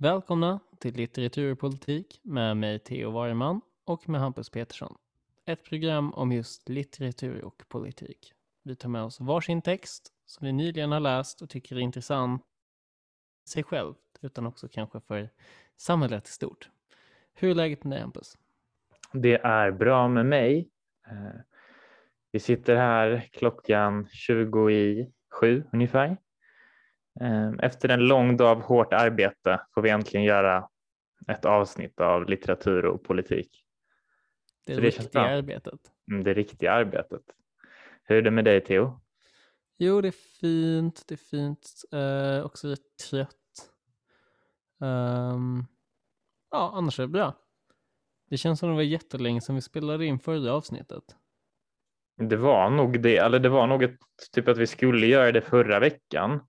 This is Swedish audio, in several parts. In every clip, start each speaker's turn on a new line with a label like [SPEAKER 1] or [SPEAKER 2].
[SPEAKER 1] Välkomna till Litteratur och politik med mig Theo Wareman och med Hampus Petersson. Ett program om just litteratur och politik. Vi tar med oss varsin text som vi nyligen har läst och tycker är intressant sig självt utan också kanske för samhället i stort. Hur är läget med dig Hampus?
[SPEAKER 2] Det är bra med mig. Eh, vi sitter här klockan 20 i sju ungefär. Eh, efter en lång dag av hårt arbete får vi äntligen göra ett avsnitt av litteratur och politik.
[SPEAKER 1] Det, det riktiga arbetet.
[SPEAKER 2] Mm, det riktiga arbetet. Hur är det med dig Theo?
[SPEAKER 1] Jo, det är fint. Det är fint. Uh, också lite trött. Um, ja, annars är det bra. Det känns som det var jättelänge sedan vi spelade in förra avsnittet.
[SPEAKER 2] Det var nog det, eller det var nog ett, typ att vi skulle göra det förra veckan.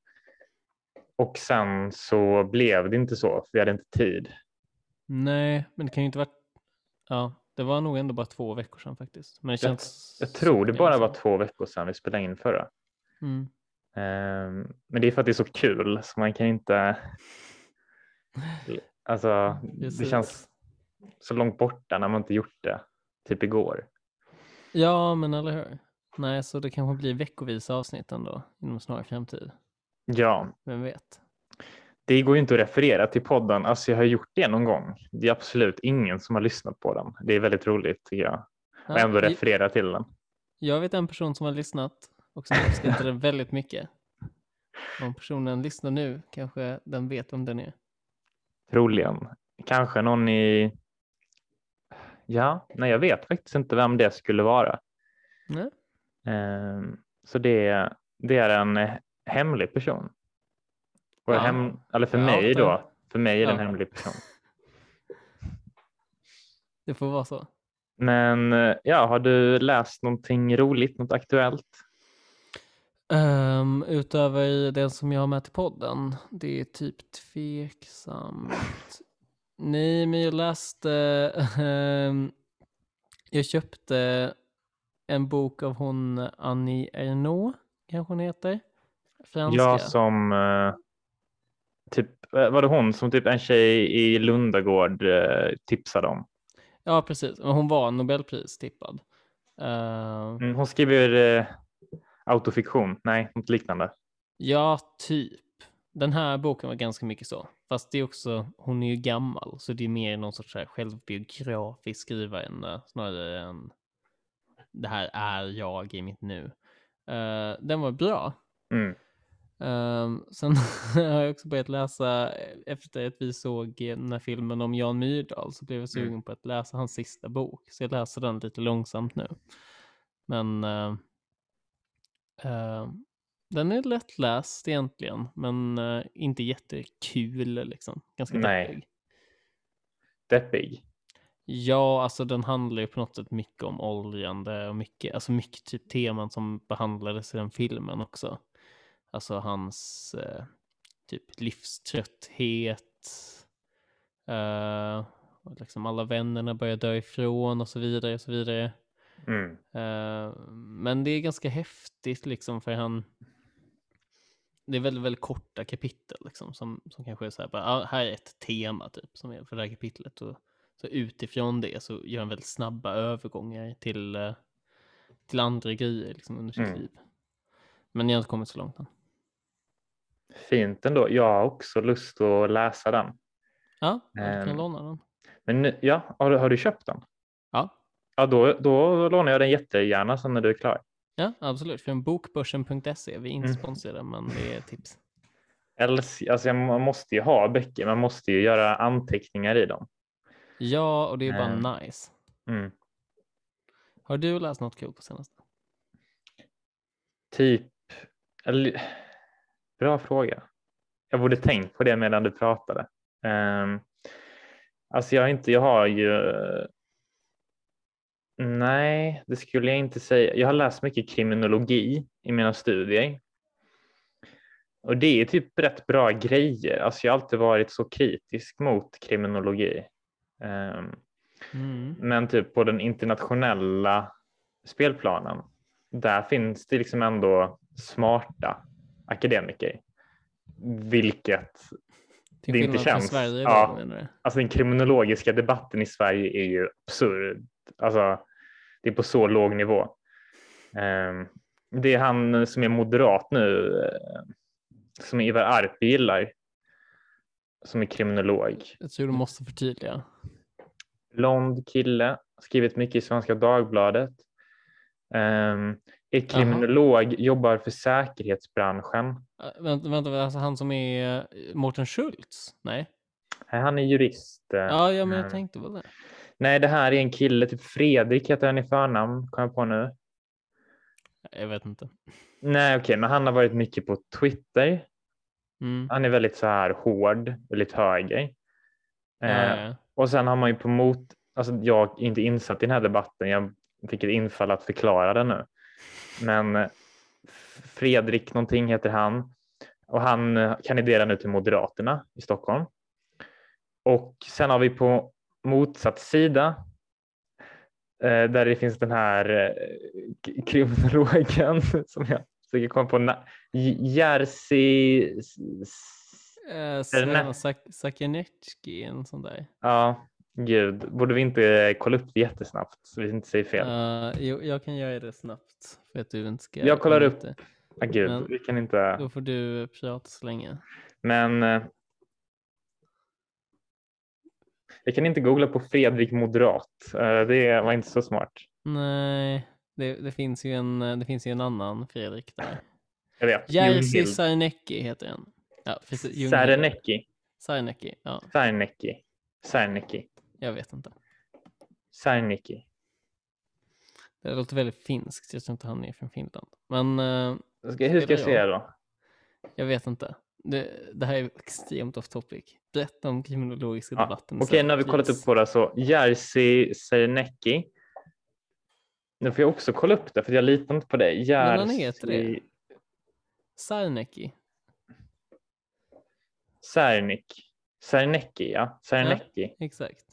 [SPEAKER 2] Och sen så blev det inte så, för vi hade inte tid.
[SPEAKER 1] Nej, men det kan ju inte vara... Ja, det var nog ändå bara två veckor sedan faktiskt. Men det känns...
[SPEAKER 2] Jag, jag tror det bara var två veckor sedan vi spelade in förra.
[SPEAKER 1] Mm.
[SPEAKER 2] Um, men det är för att det är så kul så man kan inte... Alltså, det känns så långt borta när man inte gjort det, typ igår.
[SPEAKER 1] Ja, men eller hur. Nej, så det kanske blir veckovisa avsnitt ändå inom snar framtid.
[SPEAKER 2] Ja.
[SPEAKER 1] Vem vet?
[SPEAKER 2] Det går ju inte att referera till podden. Alltså jag har gjort det någon gång. Det är absolut ingen som har lyssnat på den. Det är väldigt roligt tycker jag. Ja, och ändå referera till den.
[SPEAKER 1] Jag vet en person som har lyssnat och som uppskattar den väldigt mycket. Om personen lyssnar nu kanske den vet vem den är.
[SPEAKER 2] Troligen. Kanske någon i... Ja, nej jag vet faktiskt inte vem det skulle vara.
[SPEAKER 1] Nej.
[SPEAKER 2] Um, så det, det är en hemlig person. Och ja. hem, eller för ja, mig då, för mig är det en hemlig person.
[SPEAKER 1] Det får vara så.
[SPEAKER 2] Men ja, har du läst någonting roligt, något aktuellt?
[SPEAKER 1] Um, utöver det som jag har med till podden, det är typ tveksamt. Nej, men jag läste, um, jag köpte en bok av hon Annie Ernaux, kanske hon heter.
[SPEAKER 2] Franska. Ja, som uh, typ, eh, var det hon som typ en tjej i Lundagård uh, tipsade om?
[SPEAKER 1] Ja, precis. Hon var Nobelpris tippad.
[SPEAKER 2] Uh, mm, hon skriver autofiktion, nej, något liknande.
[SPEAKER 1] Ja, typ. Den här boken var ganska mycket så. Fast det är också, hon är ju gammal, så det är mer någon sorts självbiografisk skrivare snarare än det här är jag i mitt nu. Uh, den var bra.
[SPEAKER 2] Mm.
[SPEAKER 1] Um, sen har jag också börjat läsa, efter att vi såg den här filmen om Jan Myrdal, så blev jag sugen mm. på att läsa hans sista bok. Så jag läser den lite långsamt nu. Men uh, uh, den är lättläst egentligen, men uh, inte jättekul liksom. Ganska
[SPEAKER 2] Nej. deppig. Deppig?
[SPEAKER 1] Ja, alltså den handlar ju på något sätt mycket om åldrande och mycket, alltså mycket typ teman som behandlades i den filmen också. Alltså hans eh, typ livströtthet. Uh, och liksom alla vännerna börjar dö ifrån och så vidare och så vidare.
[SPEAKER 2] Mm.
[SPEAKER 1] Uh, men det är ganska häftigt liksom för han det är väldigt, väldigt korta kapitel liksom som, som kanske är så här, bara, här är ett tema typ som är för det här kapitlet och så utifrån det så gör han väldigt snabba övergångar till, uh, till andra grejer liksom under sitt mm. liv. Men jag har inte kommit så långt än.
[SPEAKER 2] Fint ändå. Jag har också lust att läsa den.
[SPEAKER 1] Ja, du kan um, låna den.
[SPEAKER 2] Men ja, har du, har du köpt den?
[SPEAKER 1] Ja.
[SPEAKER 2] Ja, då, då lånar jag den jättegärna sen när du är klar.
[SPEAKER 1] Ja, absolut. Från bokbörsen.se. Vi är inte mm. sponsrade, men det är tips.
[SPEAKER 2] Alltså, man måste ju ha böcker. Man måste ju göra anteckningar i dem.
[SPEAKER 1] Ja, och det är bara um, nice.
[SPEAKER 2] Mm.
[SPEAKER 1] Har du läst något kul på senaste?
[SPEAKER 2] Typ, eller Bra fråga. Jag borde tänkt på det medan du pratade. Um, alltså jag inte, jag har ju Nej, det skulle jag inte säga. Jag har läst mycket kriminologi i mina studier. Och det är typ rätt bra grejer. Alltså jag har alltid varit så kritisk mot kriminologi. Um,
[SPEAKER 1] mm.
[SPEAKER 2] Men typ på den internationella spelplanen, där finns det liksom ändå smarta akademiker. Vilket
[SPEAKER 1] Till
[SPEAKER 2] det inte känns.
[SPEAKER 1] Sverige
[SPEAKER 2] Ja. Alltså den kriminologiska debatten i Sverige är ju absurd. Alltså det är på så låg nivå. Ehm, Det är han som är moderat nu, eh, som Ivar Arpi gillar, som är kriminolog.
[SPEAKER 1] Jag tror du måste förtydliga.
[SPEAKER 2] Blond kille, skrivit mycket i Svenska Dagbladet. Um, är kriminolog, jobbar för säkerhetsbranschen.
[SPEAKER 1] Vänta, vänta, alltså han som är eh, Mårten Schultz? Nej?
[SPEAKER 2] Nej, Han är jurist. eh,
[SPEAKER 1] Ja, ja men jag tänkte väl det.
[SPEAKER 2] Nej, det här är en kille, typ Fredrik heter han i förnamn, kom jag på nu.
[SPEAKER 1] Jag vet inte.
[SPEAKER 2] Nej, okej, men han har varit mycket på Twitter.
[SPEAKER 1] Mm.
[SPEAKER 2] Han är väldigt så här hård, väldigt höger.
[SPEAKER 1] Ja,
[SPEAKER 2] Eh,
[SPEAKER 1] ja, ja.
[SPEAKER 2] Och sen har man ju på mot, alltså jag är inte insatt i den här debatten, jag fick ett infall att förklara den nu. Men eh, Fredrik någonting heter han och han eh, kandiderar nu till Moderaterna i Stockholm. Och sen har vi på motsatt sida eh, där det finns den här kriminologen som jag försöker komma på, Jerzy den
[SPEAKER 1] Sven
[SPEAKER 2] här-
[SPEAKER 1] Sak- Sakernetski, en sån där.
[SPEAKER 2] Ja, gud. Borde vi inte kolla upp det jättesnabbt så vi inte säger fel?
[SPEAKER 1] Uh, jo, jag kan göra det snabbt för att du inte ska...
[SPEAKER 2] Jag kollar upp.
[SPEAKER 1] inte-
[SPEAKER 2] ah, gud,
[SPEAKER 1] men-
[SPEAKER 2] vi kan inte.
[SPEAKER 1] Då får du prata så länge.
[SPEAKER 2] Men eh, jag kan inte googla på Fredrik Moderat. Eh, det var inte så smart.
[SPEAKER 1] Nej, det, det, finns ju en, det finns ju en annan Fredrik där.
[SPEAKER 2] Jag vet.
[SPEAKER 1] Jerzy. Sarnecki heter den. Ja.
[SPEAKER 2] Särnecki.
[SPEAKER 1] Sarnecki, ja,
[SPEAKER 2] Särnecki. Särnecki.
[SPEAKER 1] Jag vet inte.
[SPEAKER 2] Särnecki.
[SPEAKER 1] Det låter väldigt finskt, jag tror inte han är från Finland. Men eh,
[SPEAKER 2] Ska- Hur ska jag säga då?
[SPEAKER 1] jag vet inte. Det, det här är extremt off topic. Berätta om kriminologiska
[SPEAKER 2] Ja,
[SPEAKER 1] debatten.
[SPEAKER 2] Okej,
[SPEAKER 1] sen,
[SPEAKER 2] nu har vi kollat upp båda så. Jerzy Sernecki. Nu får jag också kolla upp det för jag litar inte på dig.
[SPEAKER 1] Men han heter det.
[SPEAKER 2] Jerzy
[SPEAKER 1] Sarnecki.
[SPEAKER 2] Särnik. Sernecki, ja. Sernecki.
[SPEAKER 1] Exakt.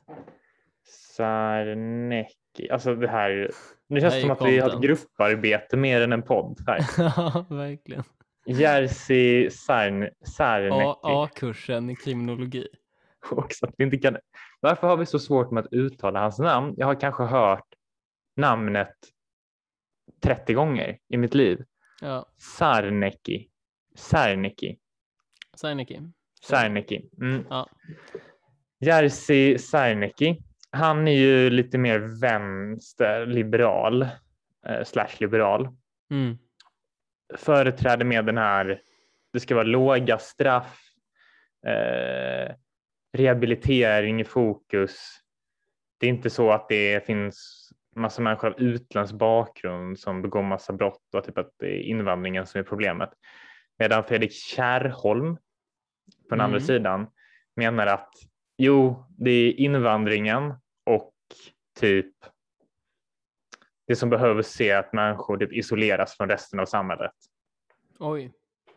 [SPEAKER 2] Sernecki. Alltså det här. Nu
[SPEAKER 1] här
[SPEAKER 2] känns
[SPEAKER 1] är
[SPEAKER 2] det som att vi har ett grupparbete mer än en podd här.
[SPEAKER 1] Ja, verkligen.
[SPEAKER 2] Jerzy Sarn, Sernecki.
[SPEAKER 1] A-kursen i kriminologi.
[SPEAKER 2] Också att vi inte kan... Varför har vi så svårt med att uttala hans namn? Jag har kanske hört namnet 30 gånger i mitt liv.
[SPEAKER 1] Ja,
[SPEAKER 2] Sarnecki. Sernecki.
[SPEAKER 1] Sarnecki.
[SPEAKER 2] Sernecki. Mm.
[SPEAKER 1] Ja.
[SPEAKER 2] Jerzy Sernecki. Han är ju lite mer vänsterliberal eh, slash liberal.
[SPEAKER 1] Mm.
[SPEAKER 2] Företräder med den här, det ska vara låga straff, eh, rehabilitering i fokus. Det är inte så att det finns massa människor av utländsk bakgrund som begår massa brott och typ att det är invandringen som är problemet. Medan Fredrik Kärrholm på den andra
[SPEAKER 1] Mm.
[SPEAKER 2] sidan menar att jo, det är invandringen och typ det som behövs se att människor typ isoleras från resten av samhället.
[SPEAKER 1] Oj.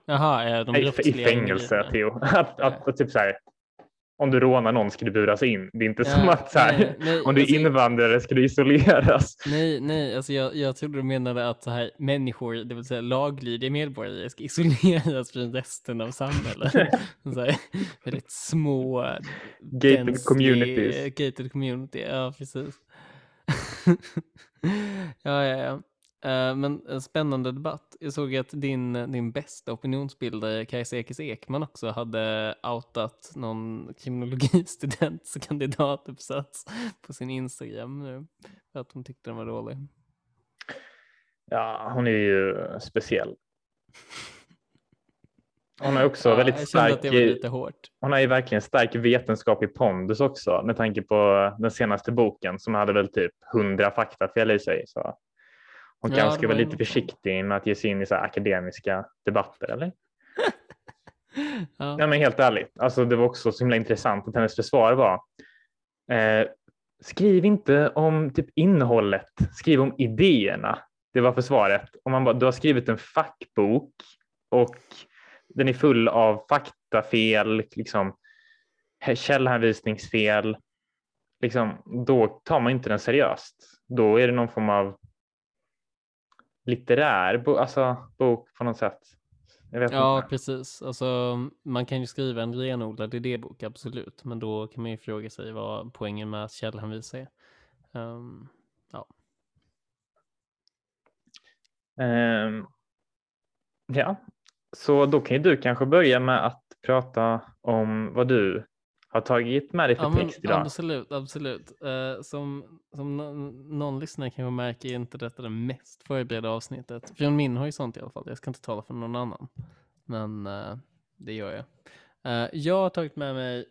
[SPEAKER 1] Jaha, är de
[SPEAKER 2] I, I fängelse? Theo. Att, att, att, typ så här, om du rånar någon ska du buras in. Det är inte
[SPEAKER 1] Ja,
[SPEAKER 2] som att så här,
[SPEAKER 1] nej, nej,
[SPEAKER 2] om du är
[SPEAKER 1] alltså-
[SPEAKER 2] invandrare ska du isoleras.
[SPEAKER 1] Nej, nej, alltså jag, jag trodde du menade att så här människor, det vill säga laglydiga medborgare, ska isoleras från resten av samhället. så här, väldigt små,
[SPEAKER 2] Gated
[SPEAKER 1] densely-
[SPEAKER 2] communities.
[SPEAKER 1] Gated community, ja precis. ja, ja, ja. Eh, men en spännande debatt. Jag såg att din, din bästa opinionsbildare Kajsa Ekis Ekman också hade outat någon kriminologistudentskandidatuppsats på sin Instagram nu. För att hon tyckte den var dålig.
[SPEAKER 2] Ja, hon är ju speciell. Hon har också
[SPEAKER 1] Ja,
[SPEAKER 2] väldigt stark, hon har ju verkligen stark vetenskaplig pondus också med tanke på den senaste boken som hade väl typ hundra faktafel i sig. Så hon
[SPEAKER 1] Ja,
[SPEAKER 2] kanske ska vara
[SPEAKER 1] var
[SPEAKER 2] lite försiktig med att ge sig in i så akademiska debatter, eller?
[SPEAKER 1] Ja.
[SPEAKER 2] Nej, men helt ärligt, alltså det var också så himla intressant att hennes försvar var eh, skriv inte om typ innehållet, skriv om idéerna. Det var försvaret. Om man bara, du har skrivit en fackbok och den är full av faktafel, liksom källhänvisningsfel. Liksom, då tar man inte den seriöst. Då är det någon form av litterär bo, alltså, bok på något sätt.
[SPEAKER 1] ja,
[SPEAKER 2] inte.
[SPEAKER 1] precis. Alltså, man kan ju skriva en renodlad idébok, absolut. Men då kan man ju fråga sig vad poängen med att källhänvisa är. Um, ja.
[SPEAKER 2] Um, ja, så då kan ju du kanske börja med att prata om vad du har tagit med dig för
[SPEAKER 1] ja,
[SPEAKER 2] text idag.
[SPEAKER 1] Absolut, absolut. Uh, som som någon, någon lyssnare kanske märker är inte detta det mest förberedda avsnittet. Från min horisont i alla fall. Jag ska inte tala för någon annan. Men uh, det gör jag. Uh, jag har tagit med mig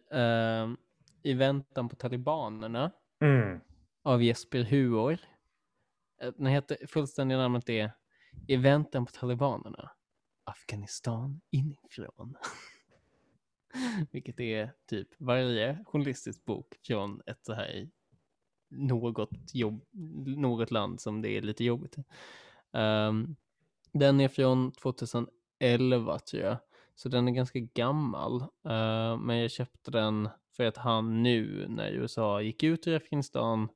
[SPEAKER 1] I väntan på talibanerna
[SPEAKER 2] mm.
[SPEAKER 1] av Jesper Huor. Den heter, fullständiga namnet är I väntan på talibanerna. Afghanistan inifrån. Vilket är typ varje journalistisk bok från ett så här något, jobb, något land som det är lite jobbigt um, Den är från 2011 tror jag, så den är ganska gammal. Uh, men jag köpte den för att han nu när USA gick ut ur Afghanistan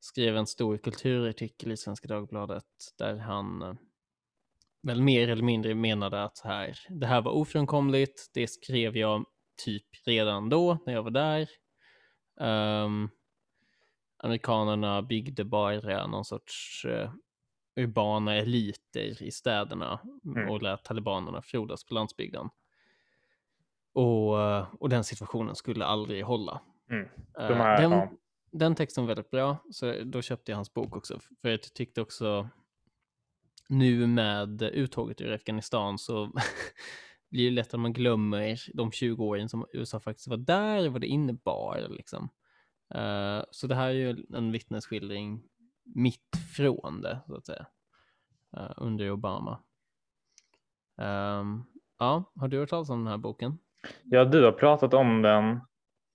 [SPEAKER 1] skrev en stor kulturartikel i Svenska Dagbladet där han väl mer eller mindre menade att så här, det här var ofrånkomligt. Det skrev jag typ redan då när jag var där. Um, amerikanerna byggde bara någon sorts uh, urbana eliter i städerna mm. och lät talibanerna frodas på landsbygden. Och, uh, och den situationen skulle aldrig hålla.
[SPEAKER 2] Mm. De här,
[SPEAKER 1] uh, den,
[SPEAKER 2] ja.
[SPEAKER 1] den texten var väldigt bra, så då köpte jag hans bok också. För jag tyckte också nu med uttåget ur Afghanistan så blir det lätt att man glömmer de 20 åren som USA faktiskt var där och vad det innebar. Liksom. Uh, så det här är ju en vittnesskildring mitt från det, så att säga, uh, under Obama. Um, ja, har du hört talas om den här boken?
[SPEAKER 2] Ja, du har pratat om den.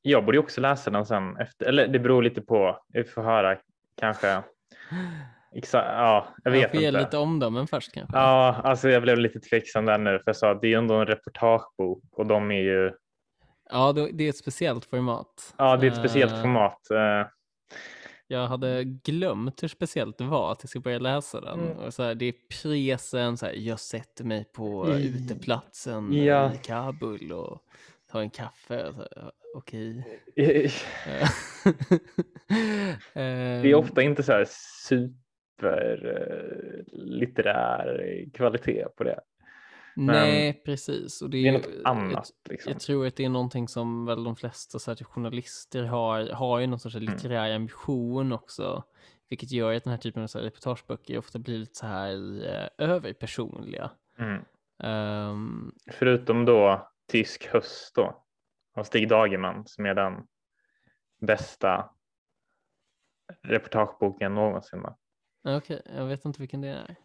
[SPEAKER 2] Jag borde också läsa den sen, efter, eller det beror lite på, vi får höra kanske Exakt, ja, jag vet jag får
[SPEAKER 1] inte.
[SPEAKER 2] ge
[SPEAKER 1] lite omdömen först kanske.
[SPEAKER 2] Ja, alltså jag blev lite tveksam där nu för jag sa att det är ju ändå en reportagebok och de är ju.
[SPEAKER 1] Ja, det är ett speciellt format.
[SPEAKER 2] Ja, det är ett speciellt uh, format. Uh,
[SPEAKER 1] jag hade glömt hur speciellt det var att jag ska börja läsa den. Mm. Och så här, det är presen, så här, jag sätter mig på I, uteplatsen ja. i Kabul och tar en kaffe. Okej. Okay.
[SPEAKER 2] det är ofta inte så här super litterär kvalitet på det.
[SPEAKER 1] Men Nej, precis. Och det,
[SPEAKER 2] är, det är något annat. Liksom.
[SPEAKER 1] Jag, tror att det är någonting som väl de flesta så här, journalister har, har ju någon sorts mm. litterär mm. ambition också. Vilket gör att den här typen av så här, reportageböcker ofta blir lite så här eh, överpersonliga.
[SPEAKER 2] Mm.
[SPEAKER 1] Um,
[SPEAKER 2] Förutom då Tysk höst då av Stig Dagerman som är den bästa reportageboken någonsin.
[SPEAKER 1] Okej, okay, jag vet inte vilken det är.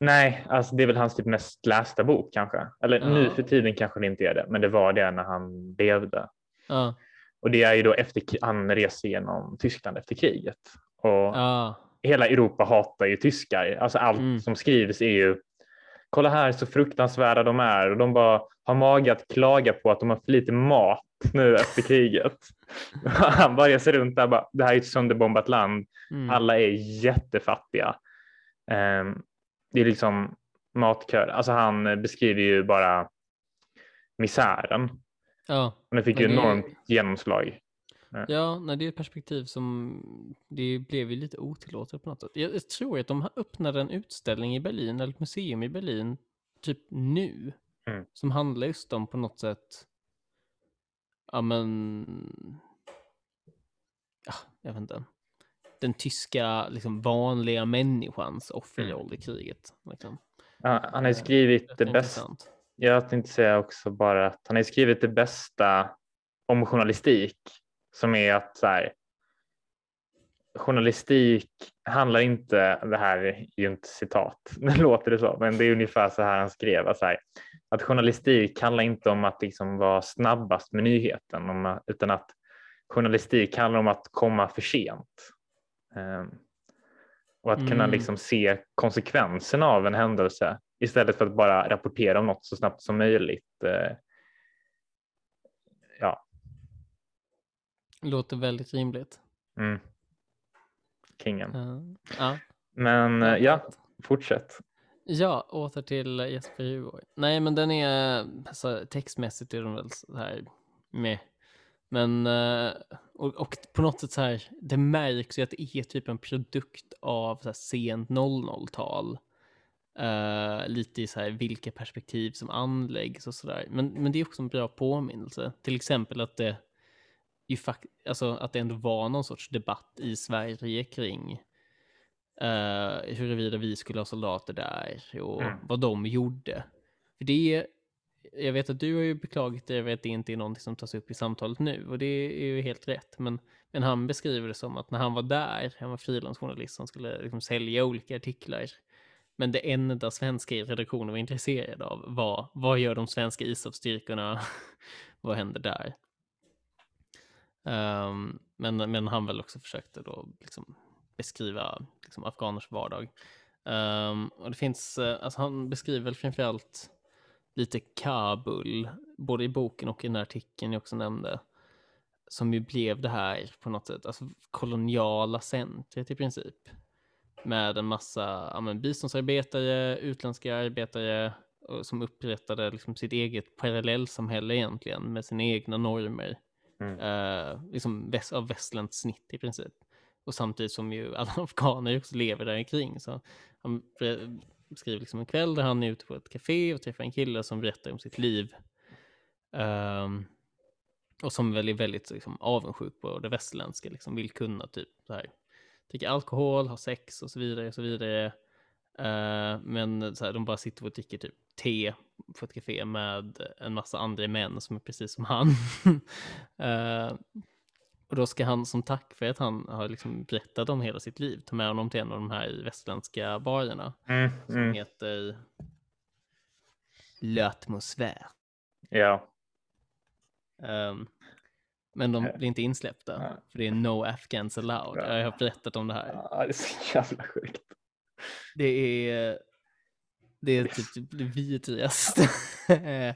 [SPEAKER 2] Nej, alltså det är väl hans typ mest lästa bok kanske. Eller ja. nu för tiden kanske det inte är det, men det var det när han levde.
[SPEAKER 1] Ja.
[SPEAKER 2] Och det är ju då efter han reser genom Tyskland efter kriget. Och
[SPEAKER 1] ja.
[SPEAKER 2] hela Europa hatar ju tyskar. Alltså allt mm. som skrivs är ju kolla här så fruktansvärda de är och de bara har mage att klaga på att de har för lite mat nu efter kriget. Han bara reser runt där bara, det här är ett sönderbombat land. Mm. Alla är jättefattiga. Um, det är liksom matkör. Alltså han beskriver ju bara misären.
[SPEAKER 1] Ja.
[SPEAKER 2] Och det fick ju enormt genomslag.
[SPEAKER 1] Ja, nej, det är ett perspektiv som det blev ju lite otillåtet på något sätt. Jag, tror att de öppnade en utställning i Berlin, eller ett museum i Berlin, typ nu,
[SPEAKER 2] mm.
[SPEAKER 1] som handlar just om på något sätt, ja men, ja, jag vet inte, den tyska liksom, vanliga människans offerroll mm. i kriget. Liksom.
[SPEAKER 2] Ja, han har ju skrivit det, det bästa. Jag tänkte säga också bara att han har skrivit det bästa om journalistik som är att så här, journalistik handlar inte, det här är ju inte citat, nu låter det så, men det är ungefär så här han skrev, att, så här, att journalistik handlar inte om att liksom vara snabbast med nyheten, om, utan att journalistik handlar om att komma för sent. Um, och att mm. kunna liksom se konsekvenserna av en händelse istället för att bara rapportera om något så snabbt som möjligt. Uh, ja,
[SPEAKER 1] Låter väldigt rimligt.
[SPEAKER 2] Mm. Kingen.
[SPEAKER 1] Uh, ja.
[SPEAKER 2] Men uh, ja, fortsätt.
[SPEAKER 1] Ja, åter till Jesper Djurgård. Nej, men den är, alltså, textmässigt är den väl så här med. Men, eh, och, och, på något sätt så här, det märks ju att det är typ en produkt av så här, sent 00-tal. Uh, lite i så här vilka perspektiv som anläggs och sådär. Men, men det är också en bra påminnelse. Till exempel att det ju fakt alltså att det ändå var någon sorts debatt i Sverige kring uh, huruvida vi skulle ha soldater där och mm. vad de gjorde. För det jag vet att du har ju beklagat det, jag vet att det inte är någonting som tas upp i samtalet nu och det är ju helt rätt. Men, men han beskriver det som att när han var där, han var frilansjournalist som skulle liksom sälja olika artiklar men det enda svenska i redaktionen var intresserade av var vad gör de svenska ISAF-styrkorna? vad händer där? Um, men, men han väl också försökte då liksom beskriva liksom afghaners vardag. Um, och det finns, eh, alltså han beskriver väl framförallt lite Kabul, både i boken och i den här artikeln jag också nämnde, som ju blev det här på något sätt, alltså koloniala centret i princip med en massa ja, men, biståndsarbetare, utländska arbetare som upprättade liksom, sitt eget parallellsamhälle egentligen med sina egna normer. Mm. Uh, liksom väst, av västländskt snitt i princip. Och samtidigt som ju alla afghaner också lever där omkring. Så han beskriver liksom en kväll där han är ute på ett café och träffar en kille som berättar om sitt liv. Um, och som väl är väldigt liksom, avundsjuk på det västerländska, liksom, vill kunna typ så här dricka alkohol, ha sex och så vidare. Och så vidare. Uh, men så här, de bara sitter och dricker typ te på ett café med en massa andra män som är precis som han. uh, och då ska han som tack för att han har liksom berättat om hela sitt liv ta med honom till en av de här västländska barerna mm, som mm. heter L'atmosfär.
[SPEAKER 2] Ja.
[SPEAKER 1] Um, men de blir inte insläppta. För det är no Afghans allowed. Ja. Jag har berättat om det här.
[SPEAKER 2] Ja, det är så jävla sjukt.
[SPEAKER 1] Det är, det är typ det vidrigaste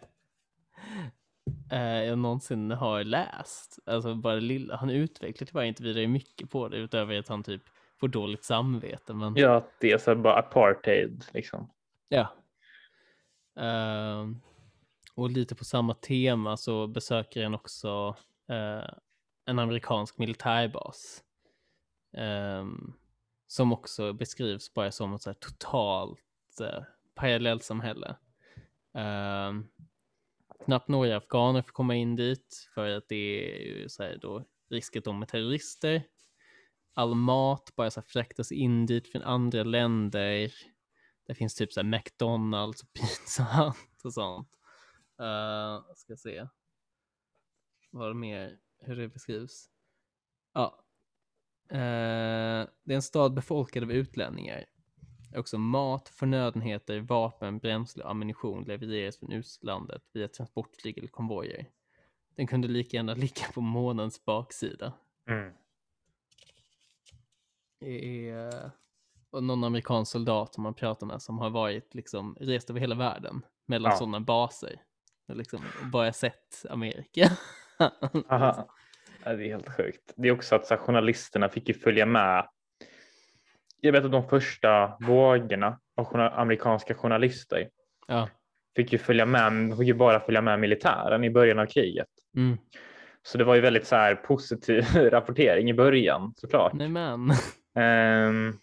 [SPEAKER 1] eh, jag någonsin har läst. Alltså bara lilla, han utvecklar tyvärr inte vidare mycket på det utöver att han typ får dåligt samvete. Men...
[SPEAKER 2] Ja, det är så bara apartheid liksom.
[SPEAKER 1] Ja. Uh, och lite på samma tema så besöker han också eh, en amerikansk militärbas. Eh, som också beskrivs bara som ett så totalt eh, parallellsamhälle. Eh, knappt några afghaner får komma in dit för att det är ju så här då risket om med terrorister. All mat bara så här fraktas in dit från andra länder. Det finns typ så här McDonalds och Pizza Hut och sånt. Uh, ska se vad mer, hur det beskrivs. Ja. uh, det är en stad befolkad av utlänningar. Också mat, förnödenheter, vapen, bränsle och ammunition levereras från utlandet via transportflyg eller konvojer. Den kunde lika gärna ligga på månens baksida. Mm. Det är någon amerikansk soldat som man pratar med som har varit liksom rest över hela världen mellan ja. sådana baser. Liksom bara sett Amerika.
[SPEAKER 2] Aha. Det är helt sjukt. Det är också att så här, journalisterna fick ju följa med. Jag vet att de första vågorna av amerikanska journalister
[SPEAKER 1] ja.
[SPEAKER 2] fick ju följa med, fick ju bara följa med militären i början av kriget.
[SPEAKER 1] Mm.
[SPEAKER 2] Så det var ju väldigt så här positiv rapportering i början såklart.
[SPEAKER 1] Nej, men.
[SPEAKER 2] Um,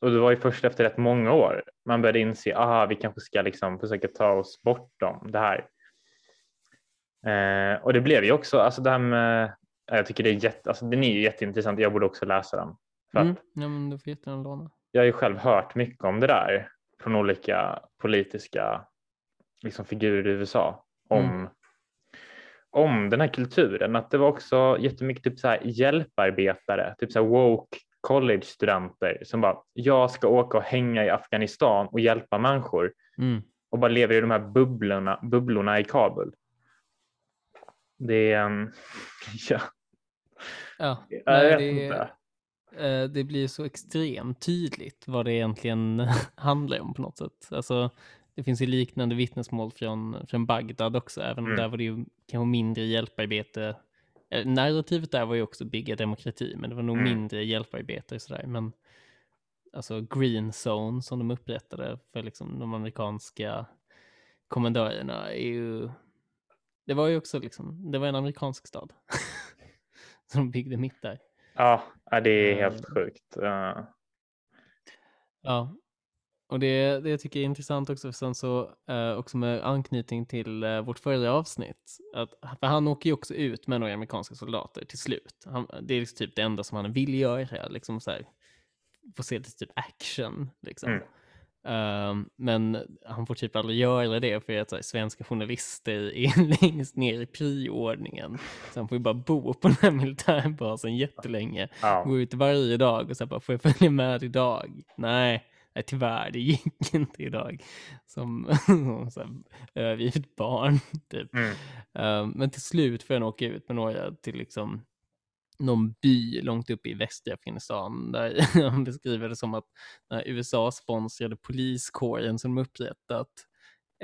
[SPEAKER 2] och det var ju först efter rätt många år man började inse, aha, vi kanske ska liksom försöka ta oss bortom det här Eh, och det blev ju också, alltså det här med, jag tycker det är jätte, alltså den är ju jätteintressant, jag borde också läsa den.
[SPEAKER 1] Mm. Ja men du får jättegärna låna.
[SPEAKER 2] Jag har ju själv hört mycket om det där från olika politiska liksom, figurer i USA om, mm. om den här kulturen, att det var också jättemycket typ så här hjälparbetare, typ så här woke college-studenter som bara, jag ska åka och hänga i Afghanistan och hjälpa människor
[SPEAKER 1] mm.
[SPEAKER 2] och bara lever i de här bubblorna, bubblorna i Kabul. Det är, ja.
[SPEAKER 1] Ja, nej, det, eh, det blir så extremt tydligt vad det egentligen handlar om på något sätt. Alltså, det finns ju liknande vittnesmål från, från Bagdad också, även om mm. där var det ju kanske mindre hjälparbete. Eh, narrativet där var ju också bygga demokrati, men det var nog mm. mindre hjälparbete och sådär. Men alltså green zone som de upprättade för liksom de amerikanska kommendörerna är ju, det var ju också liksom, det var en amerikansk stad. som de byggde mitt där.
[SPEAKER 2] Ja, det är helt
[SPEAKER 1] Mm.
[SPEAKER 2] sjukt. Uh,
[SPEAKER 1] Ja, och det, det tycker jag är intressant också, sen så eh, också med anknytning till eh, vårt förra avsnitt. Att, för han åker ju också ut med några amerikanska soldater till slut. Han, det är liksom typ det enda som han vill göra, liksom så här, få se lite typ action. Liksom.
[SPEAKER 2] Mm.
[SPEAKER 1] Ehm, men han får typ aldrig göra det för att här, svenska journalister är längst ner i prioordningen. Så han får ju bara bo på den här militärbasen jättelänge
[SPEAKER 2] ja.
[SPEAKER 1] gå ut varje dag och så här bara, får jag följa med idag? Nej, nej tyvärr, det gick inte idag. Som, övergivet barn, typ.
[SPEAKER 2] Mm.
[SPEAKER 1] Um, men till slut får nog åka ut med några till liksom någon by långt uppe i västra Afghanistan där han beskriver det som att den USA-sponsrade poliskåren som de upprättat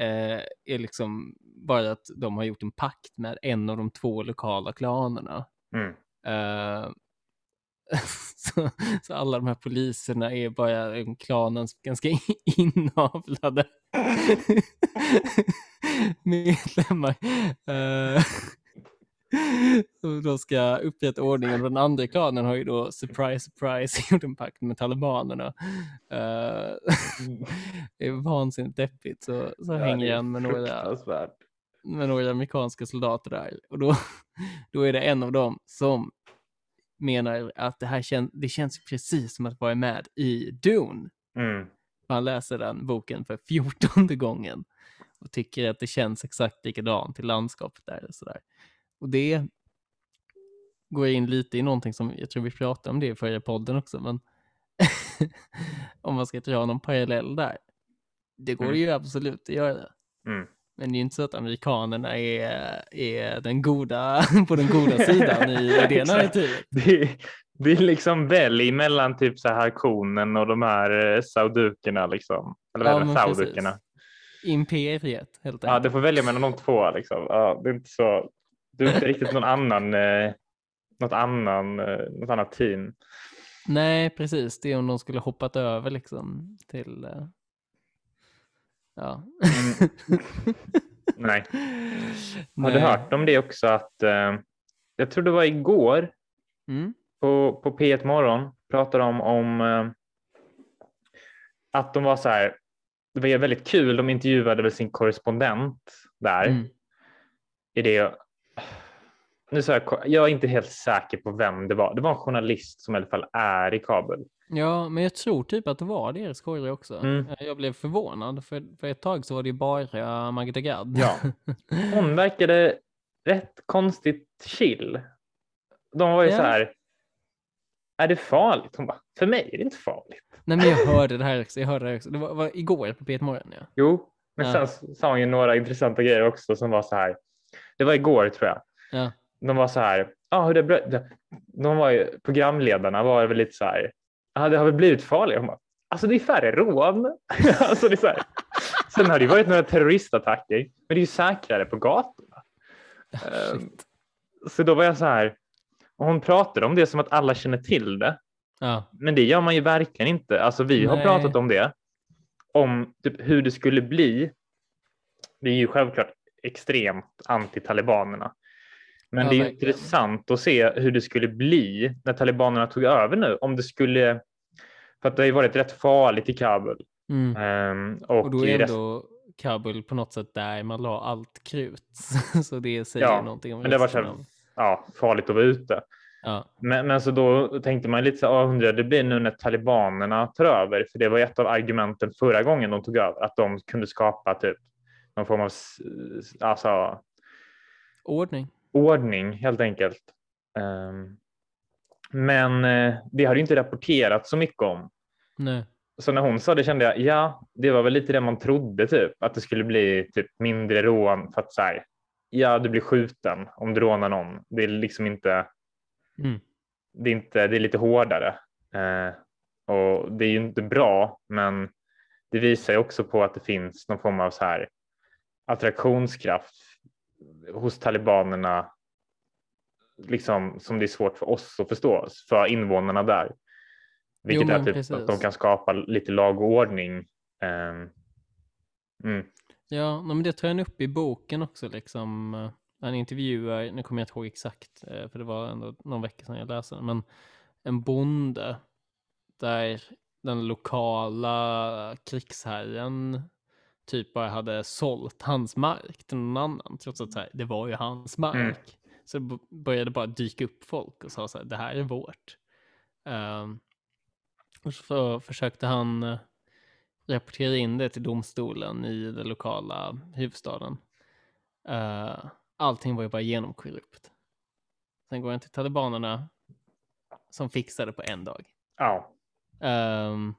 [SPEAKER 1] eh, är liksom bara att de har gjort en pakt med en av de två lokala klanerna.
[SPEAKER 2] Mm.
[SPEAKER 1] Eh, så, så alla de här poliserna är bara en klanens ganska inavlade medlemmar. Eh, som då ska upprätta ordningen. Den andra klanen har ju då, surprise, surprise, gjort en pakt med talibanerna. Eh, det är vansinnigt deppigt. Så, så
[SPEAKER 2] Ja,
[SPEAKER 1] hänger han med några med några amerikanska soldater där. Och då, då är det en av dem som menar att det här kän, det känns precis som att vara med i Dune.
[SPEAKER 2] Mm.
[SPEAKER 1] Han läser den boken för fjortonde gången och tycker att det känns exakt likadant i landskapet där och sådär. Och det går in lite i någonting som jag tror vi pratade om det i förra podden också, men om man ska dra någon parallell där. Det går
[SPEAKER 2] Mm.
[SPEAKER 1] ju absolut att göra.
[SPEAKER 2] Mm.
[SPEAKER 1] Men det är ju inte så att amerikanerna är, är den goda, på den goda sidan i, det narrativet.
[SPEAKER 2] Det, är- det är liksom välj mellan typ så här konen och de här eh, saudukerna liksom. Eller
[SPEAKER 1] Ja,
[SPEAKER 2] vad saudukerna.
[SPEAKER 1] Imperiet, helt
[SPEAKER 2] Ja,
[SPEAKER 1] enkelt.
[SPEAKER 2] du får välja mellan de två liksom. Ja, det är inte så. Du är inte riktigt någon annan, eh, något annan, eh, något annat team.
[SPEAKER 1] Nej, precis. Det är om de skulle hoppat över liksom till... eh, Ja.
[SPEAKER 2] Nej. Har
[SPEAKER 1] Nej.
[SPEAKER 2] du hört om det också att eh, jag tror det var igår
[SPEAKER 1] Mm.
[SPEAKER 2] på, på P1 Morgon pratade de om eh, att de var så här. Det var väldigt kul. De intervjuade väl sin korrespondent där
[SPEAKER 1] Mm.
[SPEAKER 2] i det. Nu så jag, jag är inte helt säker på vem det var. Det var en journalist som i alla fall är i Kabul.
[SPEAKER 1] Ja, men jag tror typ att det var deras skojare också.
[SPEAKER 2] Mm.
[SPEAKER 1] Eh, Jag blev förvånad, för, för ett tag så var det ju bara Magda Gad.
[SPEAKER 2] Ja. Hon verkade rätt konstigt chill. De var ju
[SPEAKER 1] Ja.
[SPEAKER 2] så här. Är det farligt? Hon bara, för mig är det inte farligt.
[SPEAKER 1] Nej, men jag hörde det här också. Jag hörde det här också. Det var, var igår på P1 Morgon, ja.
[SPEAKER 2] Jo, men
[SPEAKER 1] Ja.
[SPEAKER 2] sen sa hon ju några intressanta grejer också som var så här. Det var igår tror jag.
[SPEAKER 1] Ja.
[SPEAKER 2] De var så här. Ah, hur det, de- var ju, programledarna var väl lite så här. Ah, det har väl blivit farligare. Hon bara, alltså det är färre rån. alltså, det är så här. Sen har det varit några terroristattacker, men det är ju säkrare på gatorna.
[SPEAKER 1] Shit.
[SPEAKER 2] Så då var jag så här. Och hon pratade om det som att alla känner till det.
[SPEAKER 1] Ja.
[SPEAKER 2] Men det gör man ju verkligen inte. Alltså vi har
[SPEAKER 1] Nej.
[SPEAKER 2] pratat om det. Om typ hur det skulle bli. Det är ju självklart extremt anti-talibanerna. Men
[SPEAKER 1] Ja,
[SPEAKER 2] det är
[SPEAKER 1] verkligen.
[SPEAKER 2] intressant att se hur det skulle bli när talibanerna tog över nu. Om det skulle, för att det har ju varit rätt farligt i Kabul.
[SPEAKER 1] Mm.
[SPEAKER 2] Ehm, och,
[SPEAKER 1] Och då är
[SPEAKER 2] rest-
[SPEAKER 1] ändå Kabul på något sätt där man la allt krut. så det säger
[SPEAKER 2] Ja,
[SPEAKER 1] någonting om
[SPEAKER 2] men det var så här, ja, farligt att vara ute.
[SPEAKER 1] Ja.
[SPEAKER 2] Men, men så då tänkte man lite så här, undrar det blir nu när talibanerna tar över, för det var ett av argumenten förra gången de tog över, att de kunde skapa typ någon form av alltså,
[SPEAKER 1] Ordning.
[SPEAKER 2] Ordning helt enkelt. Ehm, men eh, det har ju inte rapporterats så mycket om.
[SPEAKER 1] Nej.
[SPEAKER 2] Så när hon sa det kände jag, ja, det var väl lite det man trodde typ, att det skulle bli typ mindre rån för att så här, ja, du blir skjuten om du rånar någon. Det är liksom inte,
[SPEAKER 1] Mm.
[SPEAKER 2] det är, inte, det är lite hårdare. Eh, och det är ju inte bra, men det visar ju också på att det finns någon form av så här attraktionskraft hos talibanerna liksom, som det är svårt för oss att förstå, för invånarna där. Vilket
[SPEAKER 1] Jo,
[SPEAKER 2] är typ
[SPEAKER 1] precis.
[SPEAKER 2] att de kan skapa lite lag och ordning. Ehm, mm,
[SPEAKER 1] Ja, men det tar han upp i boken också. Liksom. Han intervjuar, nu kommer jag inte ihåg exakt, eh, för det var ändå någon vecka sedan jag läste den, men en bonde där den lokala krigsherren typ bara hade sålt hans mark till någon annan, trots att här, det var ju hans mark.
[SPEAKER 2] Mm.
[SPEAKER 1] Så det började bara dyka upp folk och sa så här, det här är vårt. Um, och så försökte han eh, rapportera in det till domstolen i den lokala huvudstaden. Uh, allting var ju bara genomkorrupt. Sen går han till talibanerna som fixade på en dag.
[SPEAKER 2] ja,
[SPEAKER 1] Ehm,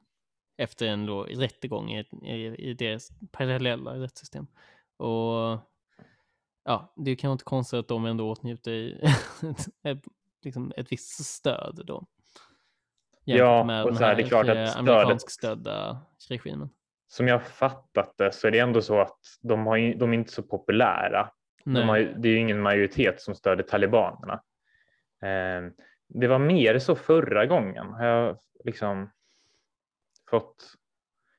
[SPEAKER 1] efter en då rättegång i, i, i deras parallella rättssystem. Och ja, det är kanske inte konstigt att de ändå åtnjuter ett, ett, liksom ett visst stöd då.
[SPEAKER 2] Ja,
[SPEAKER 1] med
[SPEAKER 2] och så här, det är klart att
[SPEAKER 1] eh, amerikansk stödda regimen.
[SPEAKER 2] som jag fattat det så är det ändå så att de, har, ju- de är inte så populära. De har, det är ju ingen majoritet som stöder talibanerna. Ehm, det var mer så förra gången jag liksom fått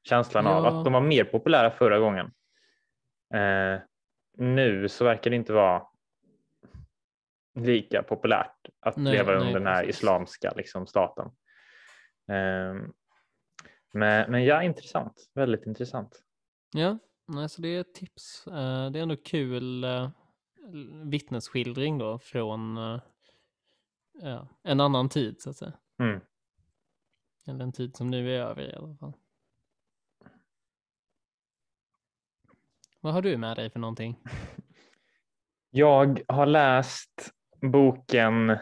[SPEAKER 2] känslan av
[SPEAKER 1] Ja.
[SPEAKER 2] att de var mer populära förra gången. Eh, nu så verkar det inte vara lika populärt att
[SPEAKER 1] Nej,
[SPEAKER 2] leva
[SPEAKER 1] nej,
[SPEAKER 2] under den här
[SPEAKER 1] precis.
[SPEAKER 2] islamska liksom, staten. Ehm, men, men ja, intressant. Väldigt intressant.
[SPEAKER 1] Ja, nej, så det är ett tips. Eh, det är ändå kul uh, vittnesskildring då från eh, ja, en annan tid så att säga.
[SPEAKER 2] Mm.
[SPEAKER 1] Eller en tid som nu är över i alla fall. Vad har du med dig för någonting?
[SPEAKER 2] Jag har läst boken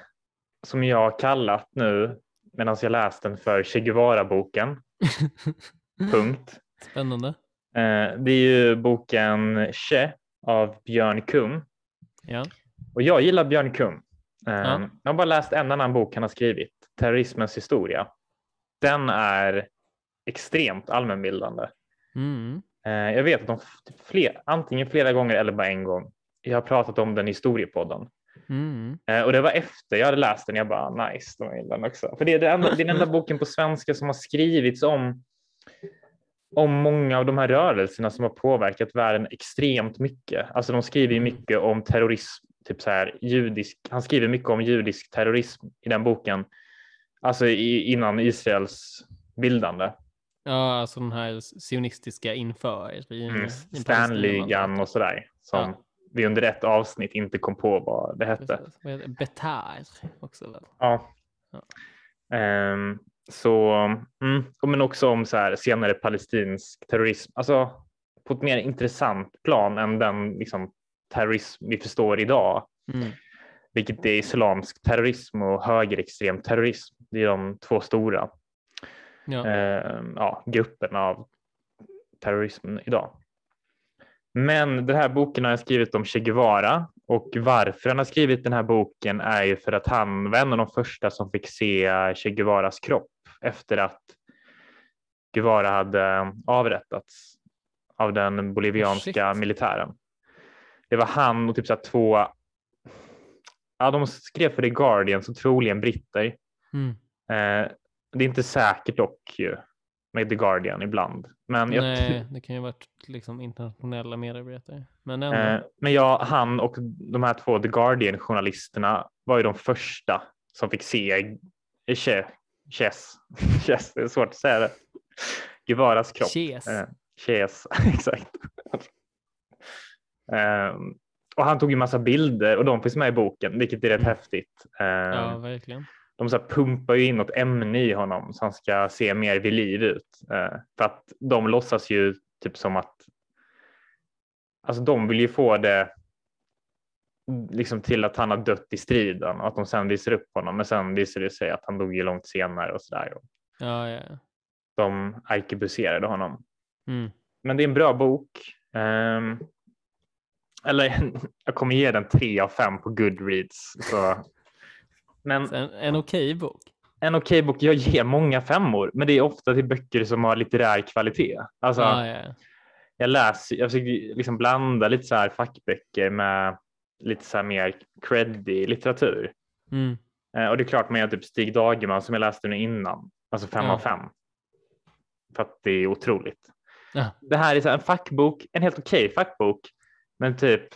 [SPEAKER 2] som jag har kallat nu medan jag läst den för Che Guevara-boken. Punkt.
[SPEAKER 1] Spännande.
[SPEAKER 2] Eh, Det är ju boken Che av Björn Kum.
[SPEAKER 1] Ja.
[SPEAKER 2] Och jag gillar Björn Kum. Eh,
[SPEAKER 1] Ja.
[SPEAKER 2] Jag har bara läst en annan bok han har skrivit, Terrorismens historia. Den är extremt allmänbildande.
[SPEAKER 1] Mm.
[SPEAKER 2] Eh, Jag vet att de f- fler, antingen flera gånger eller bara en gång. Jag har pratat om den i historiepodden.
[SPEAKER 1] Mm.
[SPEAKER 2] Eh, Och det var efter jag hade läst den. Jag bara nice, de gillar den också. För det är, det enda, det är den enda boken på svenska som har skrivits om, om många av de här rörelserna som har påverkat världen extremt mycket. Alltså de skriver ju mycket om terrorism, typ så här judisk. Han skriver mycket om judisk terrorism i den boken. Alltså i, innan Israels bildande.
[SPEAKER 1] Ja, alltså den här sionistiska inför.
[SPEAKER 2] Mm,
[SPEAKER 1] i
[SPEAKER 2] Stanligan och sådär. Som
[SPEAKER 1] Ja.
[SPEAKER 2] vi under ett avsnitt inte kom på vad det hette.
[SPEAKER 1] Betar också väl?
[SPEAKER 2] Ja.
[SPEAKER 1] Ja.
[SPEAKER 2] Ehm, så, mm, men också om så här, senare palestinsk terrorism, alltså på ett mer intressant plan än den liksom, terrorism vi förstår idag,
[SPEAKER 1] Mm.
[SPEAKER 2] vilket är islamsk terrorism och högerextrem terrorism. Det är de två stora
[SPEAKER 1] Ja.
[SPEAKER 2] ehm, ja, grupperna av terrorismen idag. Men den här boken har jag skrivit om Che Guevara och varför han har skrivit den här boken är ju för att han var en av de första som fick se Che Guevaras kropp efter att Guevara hade avrättats av den bolivianska
[SPEAKER 1] shit.
[SPEAKER 2] militären. Det var han och typ så två, ja de skrev för The Guardian, så troligen britter.
[SPEAKER 1] Mm.
[SPEAKER 2] Eh, det är inte säkert dock ju med The Guardian ibland. Men, jag,
[SPEAKER 1] Nej, det kan ju ha varit liksom internationella medarbetare. Men
[SPEAKER 2] eh, men jag, han och de här två The Guardian-journalisterna var ju de första som fick se Che, Ches, Ches, det är svårt att säga det, Guevaras kropp.
[SPEAKER 1] Ches.
[SPEAKER 2] Eh, Ches, exakt. Eh, och han tog ju massa bilder och de finns med i boken, vilket är rätt häftigt. Eh,
[SPEAKER 1] Ja, verkligen.
[SPEAKER 2] De så pumpar ju in något ämne i honom så han ska se mer vid liv ut. Eh, för att de låtsas ju typ som att alltså de vill ju få det liksom till att han har dött i striden och att de sen visar upp honom. Men sen visar det sig att han dog ju långt senare och så där. Och
[SPEAKER 1] Ja, ja,
[SPEAKER 2] de arkebuserade honom.
[SPEAKER 1] Mm.
[SPEAKER 2] Men det är en bra bok. Ehm, eller jag kommer ge den tre av fem på Goodreads. Så. Men
[SPEAKER 1] Så En, en okej bok.
[SPEAKER 2] en okej bok. Jag ger många femmor, men det är ofta till böcker som har litterär kvalitet. Alltså,
[SPEAKER 1] ja, ja.
[SPEAKER 2] jag läser, jag försöker liksom blanda lite så här fackböcker med lite så här mer creddig litteratur.
[SPEAKER 1] Mm.
[SPEAKER 2] Eh, och det är klart med typ Stig Dagerman som jag läste nu innan. Alltså fem
[SPEAKER 1] Ja.
[SPEAKER 2] av fem. För att det är otroligt.
[SPEAKER 1] Ja.
[SPEAKER 2] Det här är så här en fackbok, en helt okej fackbok, men typ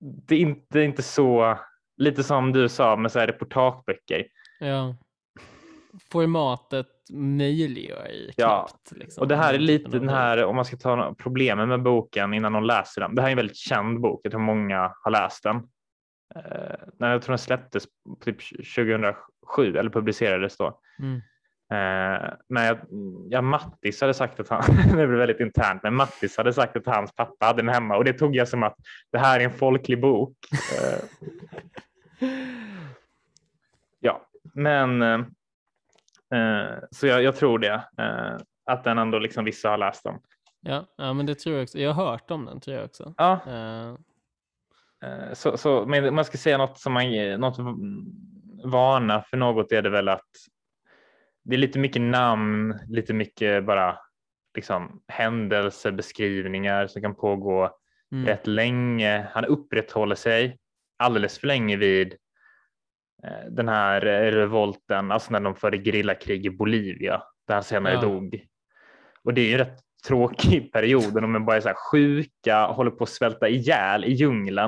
[SPEAKER 2] det är inte, det är inte så, lite som du sa med så här reportageböcker.
[SPEAKER 1] Ja. Formatet möjliggör ju
[SPEAKER 2] Ja,
[SPEAKER 1] knappt. Liksom,
[SPEAKER 2] Och det här är lite den här, om man ska ta problemen med boken innan någon läser den. Det här är en väldigt känd bok, jag tror många har läst den. Eh, när jag tror den släpptes typ 2007 eller publicerades då.
[SPEAKER 1] Mm.
[SPEAKER 2] Eh, men jag, ja, Mattis hade sagt att han, det blev väldigt internt, men Mattis hade sagt att hans pappa hade den hemma och det tog jag som att det här är en folklig bok. Eh, ja, men eh, eh, så jag, jag tror det, eh, att den ändå liksom vissa har läst den.
[SPEAKER 1] Ja, ja, men det tror jag också. Jag har hört om den tror jag också.
[SPEAKER 2] Ja,
[SPEAKER 1] Eh,
[SPEAKER 2] eh, så, så, men om man ska säga något som man, något varna för något är det väl att det är lite mycket namn, lite mycket bara liksom händelsebeskrivningar som kan pågå
[SPEAKER 1] mm.
[SPEAKER 2] rätt länge. Han upprätthåller sig alldeles för länge vid eh, den här eh, revolten, alltså när de förde gerillakrig i Bolivia, där han senare
[SPEAKER 1] Ja.
[SPEAKER 2] dog. Och det är ju en rätt tråkig period, de är bara så här sjuka, håller på att svälta ihjäl i djungeln.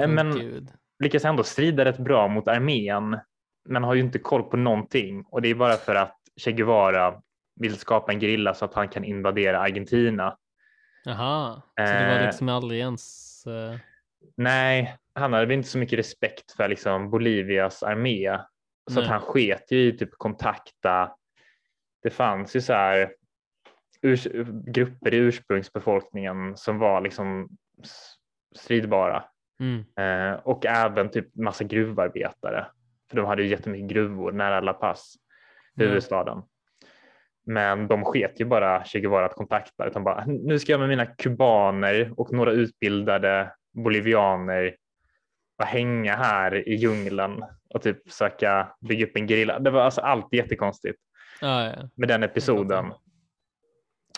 [SPEAKER 2] Eh, Men
[SPEAKER 1] Gud.
[SPEAKER 2] lyckas ändå strida rätt bra mot armén, men har ju inte koll på någonting. Och det är bara för att Che Guevara vill skapa en gerilla så att han kan invadera Argentina.
[SPEAKER 1] Jaha, så det var liksom aldrig ens...
[SPEAKER 2] Nej, han hade väl inte så mycket respekt för liksom Bolivias armé. Så att han sket ju i typ kontakta. Det fanns ju så här urs grupper i ursprungsbefolkningen som var liksom stridbara.
[SPEAKER 1] mm.
[SPEAKER 2] Eh, och även typ massa gruvarbetare. För de hade ju jättemycket gruvor nära La Paz, huvudstaden. Men de sket ju bara Che Guevara att kontakta utan bara nu ska jag med mina kubaner och några utbildade bolivianer bara hänga här i djungeln och typ försöka bygga upp en gerilla. Det var alltså allt jättekonstigt
[SPEAKER 1] Ja, ja.
[SPEAKER 2] med den episoden.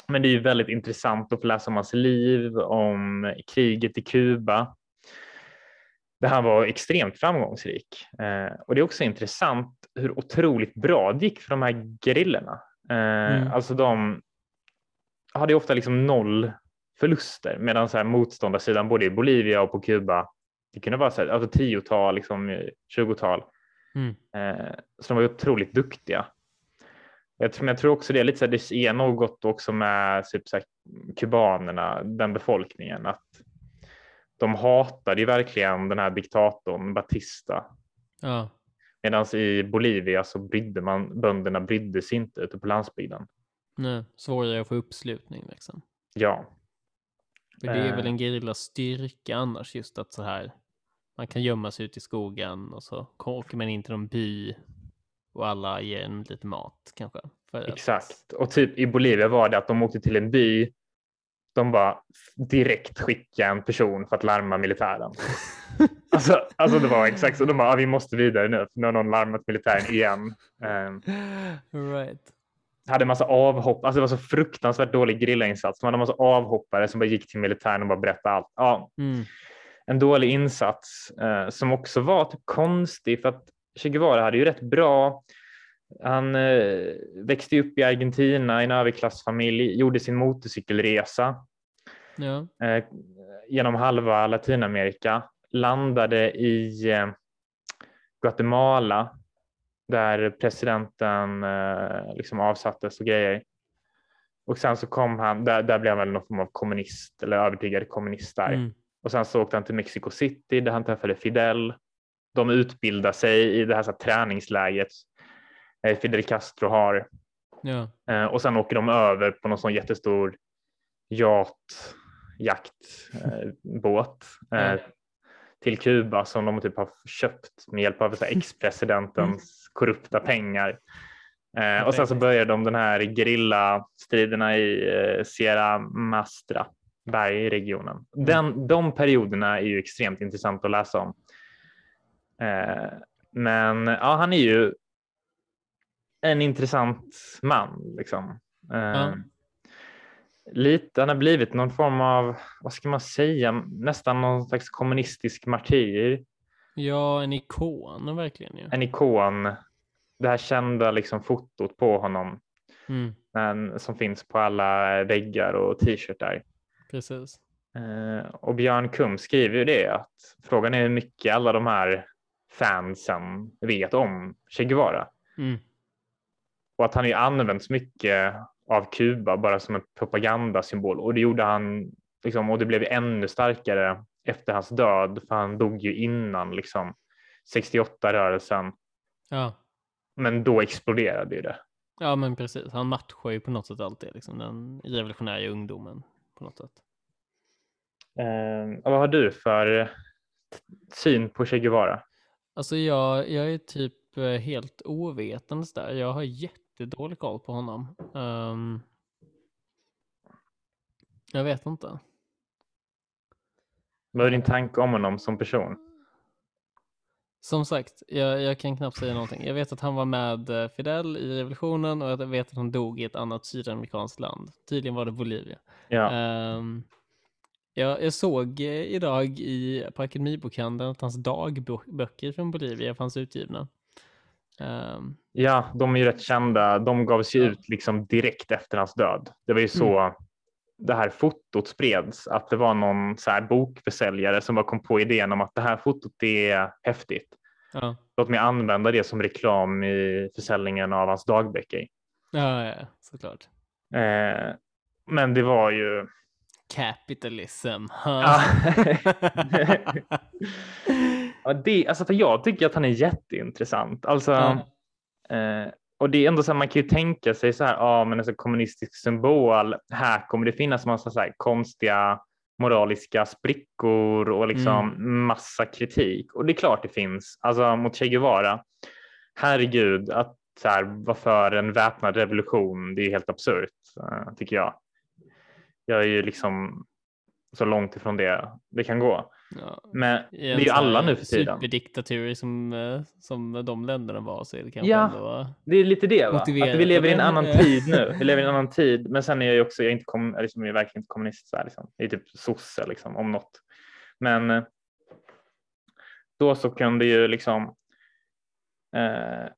[SPEAKER 2] Men det är ju väldigt intressant att få läsa om hans liv, om kriget i Kuba. Det här var extremt framgångsrik. Eh, och det är också intressant hur otroligt bra det gick för de här gerillorna. Eh,
[SPEAKER 1] Mm.
[SPEAKER 2] Alltså de hade ju ofta liksom noll förluster medan så här motståndarsidan både i Bolivia och på Kuba, det kunde vara så här, alltså tiotal, liksom, tjugotal.
[SPEAKER 1] Mm.
[SPEAKER 2] Eh, så de var ju otroligt duktiga. Jag tror, men jag tror också det är lite så här, det är något också med typ så här, kubanerna, den befolkningen, att de hatade ju verkligen den här diktatorn Batista.
[SPEAKER 1] ja.
[SPEAKER 2] Medan i Bolivia så brydde man, bönderna brydde sig inte ute på landsbygden.
[SPEAKER 1] Nej, svårare att få uppslutning liksom.
[SPEAKER 2] Ja,
[SPEAKER 1] För det är väl
[SPEAKER 2] Eh.
[SPEAKER 1] en gerillas styrka annars just att så här man kan gömma sig ute i skogen och så åker man in till någon by och alla ger en lite mat kanske.
[SPEAKER 2] Exakt. Och typ i Bolivia var det att de åkte till en by. De bara direkt skickade en person för att larma militären. Alltså, alltså det var exakt så. De bara, ah, vi måste vidare nu, för nu har någon larmat militären igen. Um,
[SPEAKER 1] right.
[SPEAKER 2] Hade en massa avhopp, alltså det var så fruktansvärt dålig grillainsats. De hade en massa avhoppare som bara gick till militären och bara berättade allt. Ja,
[SPEAKER 1] Mm.
[SPEAKER 2] en dålig insats eh, som också var typ konstig för att Che Guevara hade ju rätt bra. Han eh, växte upp i Argentina i en överklassfamilj, gjorde sin motorcykelresa
[SPEAKER 1] Ja.
[SPEAKER 2] eh, genom halva Latinamerika, landade i eh, Guatemala där presidenten eh, liksom avsattes och grejer. Och sen så kom han, där, där blev han väl någon form av kommunist eller övertygad kommunist där.
[SPEAKER 1] Mm.
[SPEAKER 2] Och sen så åkte han till Mexico City där han träffade Fidel. De utbildar sig i det här, så här träningsläget eh, Fidel Castro har.
[SPEAKER 1] Ja.
[SPEAKER 2] Eh, och sen åker de över på någon sån jättestor yacht, jaktbåt eh,
[SPEAKER 1] Ja.
[SPEAKER 2] Till Kuba som de typ har köpt med hjälp av ex-presidentens korrupta pengar. Eh, och sen så börjar de den här gerillastriderna i eh, Sierra Mastra bergregionen. Den, de perioderna är ju extremt intressant att läsa om. Eh, men ja, han är ju en intressant man. Liksom.
[SPEAKER 1] Ja.
[SPEAKER 2] Lite, han har blivit någon form av, vad ska man säga, nästan någon slags kommunistisk martyr.
[SPEAKER 1] ja, en ikon verkligen ju.
[SPEAKER 2] En ikon. det här kända liksom fotot på honom
[SPEAKER 1] Mm.
[SPEAKER 2] men, som finns på alla väggar och t-shirtar.
[SPEAKER 1] Precis.
[SPEAKER 2] Eh, och Björn Kum skriver ju det att frågan är hur mycket alla de här fansen vet om Che Guevara
[SPEAKER 1] Mm.
[SPEAKER 2] och att han ju använts mycket av Kuba bara som en propagandasymbol och det gjorde han liksom, och det blev ännu starkare efter hans död för han dog ju innan liksom 68 rörelsen
[SPEAKER 1] Ja.
[SPEAKER 2] men då exploderade ju det.
[SPEAKER 1] ja, men precis. Han matchar ju på något sätt alltid liksom, den revolutionära ungdomen på något sätt.
[SPEAKER 2] Eh, vad har du för syn på Che Guevara?
[SPEAKER 1] Alltså jag, jag är typ eh, helt ovetandes där. Jag har jättedålig koll på honom. Ehm, jag vet inte.
[SPEAKER 2] Vad är din tanke om honom som person?
[SPEAKER 1] Som sagt, jag, jag kan knappt säga någonting. Jag vet att han var med eh, Fidel i revolutionen och jag vet att han dog i ett annat sydamerikanskt land. Tydligen var det Bolivia.
[SPEAKER 2] Ja,
[SPEAKER 1] Ehm, jag, jag såg eh, idag i, på Akademibokhandeln att hans dagböcker från Bolivia fanns utgivna. Ehm,
[SPEAKER 2] ja, de är ju rätt kända. De gavs ju
[SPEAKER 1] Ja.
[SPEAKER 2] ut liksom direkt efter hans död. Det var ju så det här fotot spreds, att det var någon så här bokförsäljare som bara kom på idén om att det här fotot är häftigt.
[SPEAKER 1] ja.
[SPEAKER 2] Låt mig använda det som reklam i försäljningen av hans dagböcker.
[SPEAKER 1] Ja, ja, såklart.
[SPEAKER 2] Eh, men det var ju...
[SPEAKER 1] Capitalism.
[SPEAKER 2] Ja. Ja, det, alltså för jag tycker att han är jätteintressant. Alltså,
[SPEAKER 1] Ja.
[SPEAKER 2] eh, och det är ändå så här, man kan ju tänka sig så här, ja men alltså kommunistisk symbol, här kommer det finnas massa så här konstiga moraliska sprickor och liksom massa kritik. Och det är klart det finns, alltså mot Che Guevara. Herregud, att så här, vara för en väpnad revolution, det är helt absurt, eh, tycker jag. Jag är ju liksom så långt ifrån det det kan gå.
[SPEAKER 1] Ja.
[SPEAKER 2] Men det är ju alla nu för tiden.
[SPEAKER 1] Superdiktatur som, eh, som de länderna var så är det kanske
[SPEAKER 2] Ja.
[SPEAKER 1] ändå...
[SPEAKER 2] Det är lite det, va? att vi lever i en annan tid nu. Vi lever i en annan tid, men sen är jag ju också, jag är inte kom, liksom, jag är verkligen inte kommunist, så här, liksom. jag är typ sosse liksom, om något. Men eh, då så kunde ju liksom eh,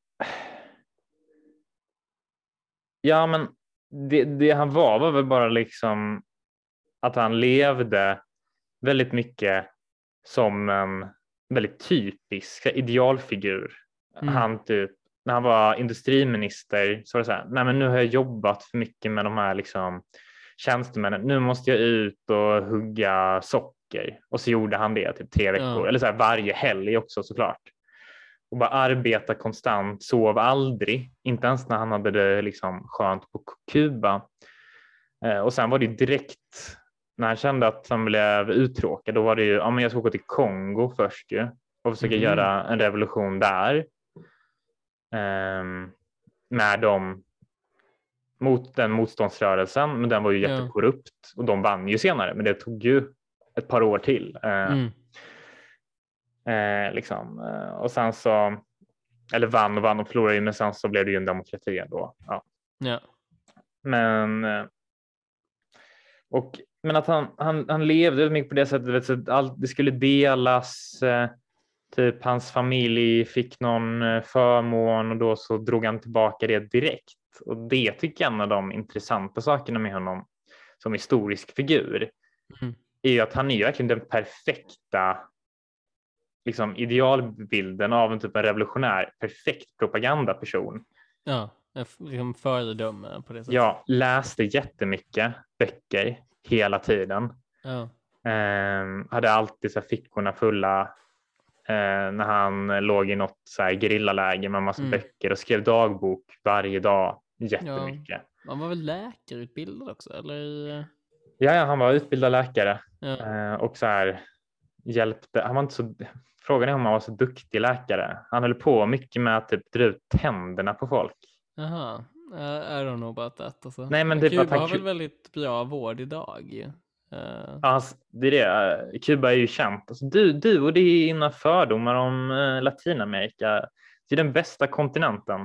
[SPEAKER 2] Ja, men det, det han var var väl bara liksom att han levde väldigt mycket som en väldigt typisk idealfigur.
[SPEAKER 1] Mm.
[SPEAKER 2] Han typ, när han var industriminister så var det så här, nej men nu har jag jobbat för mycket med de här liksom tjänstemännen, nu måste jag ut och hugga socker. Och så gjorde han det typ tre veckor,
[SPEAKER 1] Ja.
[SPEAKER 2] eller så här varje helg också såklart. Och bara arbeta konstant, sov aldrig, inte ens när han hade det liksom skönt på Kuba. Eh, och sen var det direkt när han kände att han blev uttråkad, då var det ju, ja men jag ska åka till Kongo först ju och försöka
[SPEAKER 1] Mhm.
[SPEAKER 2] göra en revolution där. Ehm, med dem mot den motståndsrörelsen, men den var ju jättekorrupt och de vann ju senare, men det tog ju ett par år till. Eh,
[SPEAKER 1] Mm.
[SPEAKER 2] Eh, liksom. eh, och sen så, eller vann och vann och förlorade ju, men sen så blev det ju en demokrati ändå. Ja.
[SPEAKER 1] Ja.
[SPEAKER 2] Men, och, men att han, han, han levde mycket på det sättet, vet, så att allt, det skulle delas, eh, typ hans familj fick någon eh, förmån och då så drog han tillbaka det direkt. Och det tycker jag är en av de intressanta sakerna med honom som historisk figur
[SPEAKER 1] Mm.
[SPEAKER 2] är ju att han är ju verkligen den perfekta liksom, idealbilden av en typ av revolutionär, perfekt propagandaperson.
[SPEAKER 1] Ja, liksom föredöme på det sättet.
[SPEAKER 2] Jag läste jättemycket böcker hela tiden.
[SPEAKER 1] Ja.
[SPEAKER 2] Ehm, hade alltid så fickorna fulla eh, när han låg i något så här gerillaläge med massa
[SPEAKER 1] Mm.
[SPEAKER 2] böcker och skrev dagbok varje dag jättemycket.
[SPEAKER 1] Man var väl läkarutbildad också, eller?
[SPEAKER 2] Ja, ja, han var utbildad läkare
[SPEAKER 1] Ja.
[SPEAKER 2] eh, och så här hjälpte. Han var inte så. Frågan är om han var så duktig läkare. Han höll på mycket med att typ dra ut tänderna på folk.
[SPEAKER 1] Jaha, uh, I don't know about that. Alltså.
[SPEAKER 2] Nej, men
[SPEAKER 1] Men
[SPEAKER 2] typ att
[SPEAKER 1] Kuba
[SPEAKER 2] han
[SPEAKER 1] har väl väldigt bra vård idag. ju. Eh,
[SPEAKER 2] Ja, hans- det är det. eh, Kuba är ju känt. Alltså, du, du och dina fördomar om eh, Latinamerika. Det är den bästa kontinenten.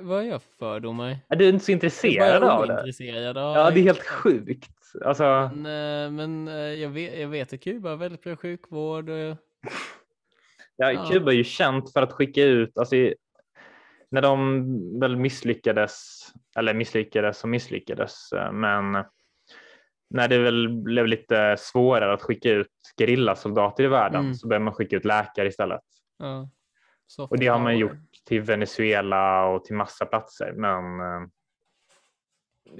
[SPEAKER 1] vad är jag för fördomar?
[SPEAKER 2] Är du inte så intresserad av det?
[SPEAKER 1] ointresserad av
[SPEAKER 2] Ja, det är helt sjukt. Alltså,
[SPEAKER 1] Men, men jag, vet, jag vet att Kuba har väldigt bra sjukvård. Och,
[SPEAKER 2] ja,
[SPEAKER 1] Ja.
[SPEAKER 2] Kuba är ju känt för att skicka ut, alltså, när de väl misslyckades, eller misslyckades och misslyckades, eh, men när det väl blev lite svårare att skicka ut gerillasoldater i världen
[SPEAKER 1] Mm.
[SPEAKER 2] så började man skicka ut läkare istället.
[SPEAKER 1] Ja.
[SPEAKER 2] Och det har man gjort till Venezuela och till massa platser, men eh,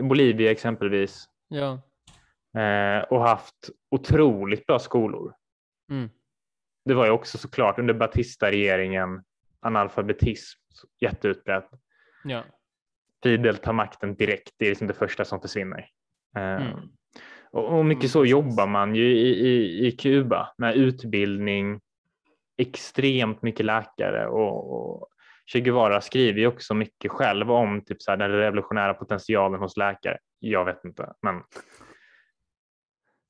[SPEAKER 2] Bolivia exempelvis
[SPEAKER 1] Ja.
[SPEAKER 2] eh, och haft otroligt bra skolor.
[SPEAKER 1] Mm.
[SPEAKER 2] Det var ju också såklart under Batista-regeringen analfabetism jätteutbrett.
[SPEAKER 1] Ja.
[SPEAKER 2] Fidel tar makten direkt. Det är liksom det första som försvinner. Eh,
[SPEAKER 1] Mm.
[SPEAKER 2] Och, och mycket
[SPEAKER 1] Mm,
[SPEAKER 2] så
[SPEAKER 1] precis.
[SPEAKER 2] jobbar man ju i, i, i Kuba med utbildning, extremt mycket läkare och, och Che Guevara skriver ju också mycket själv om typ så här, den revolutionära potentialen hos läkare. Jag vet inte, men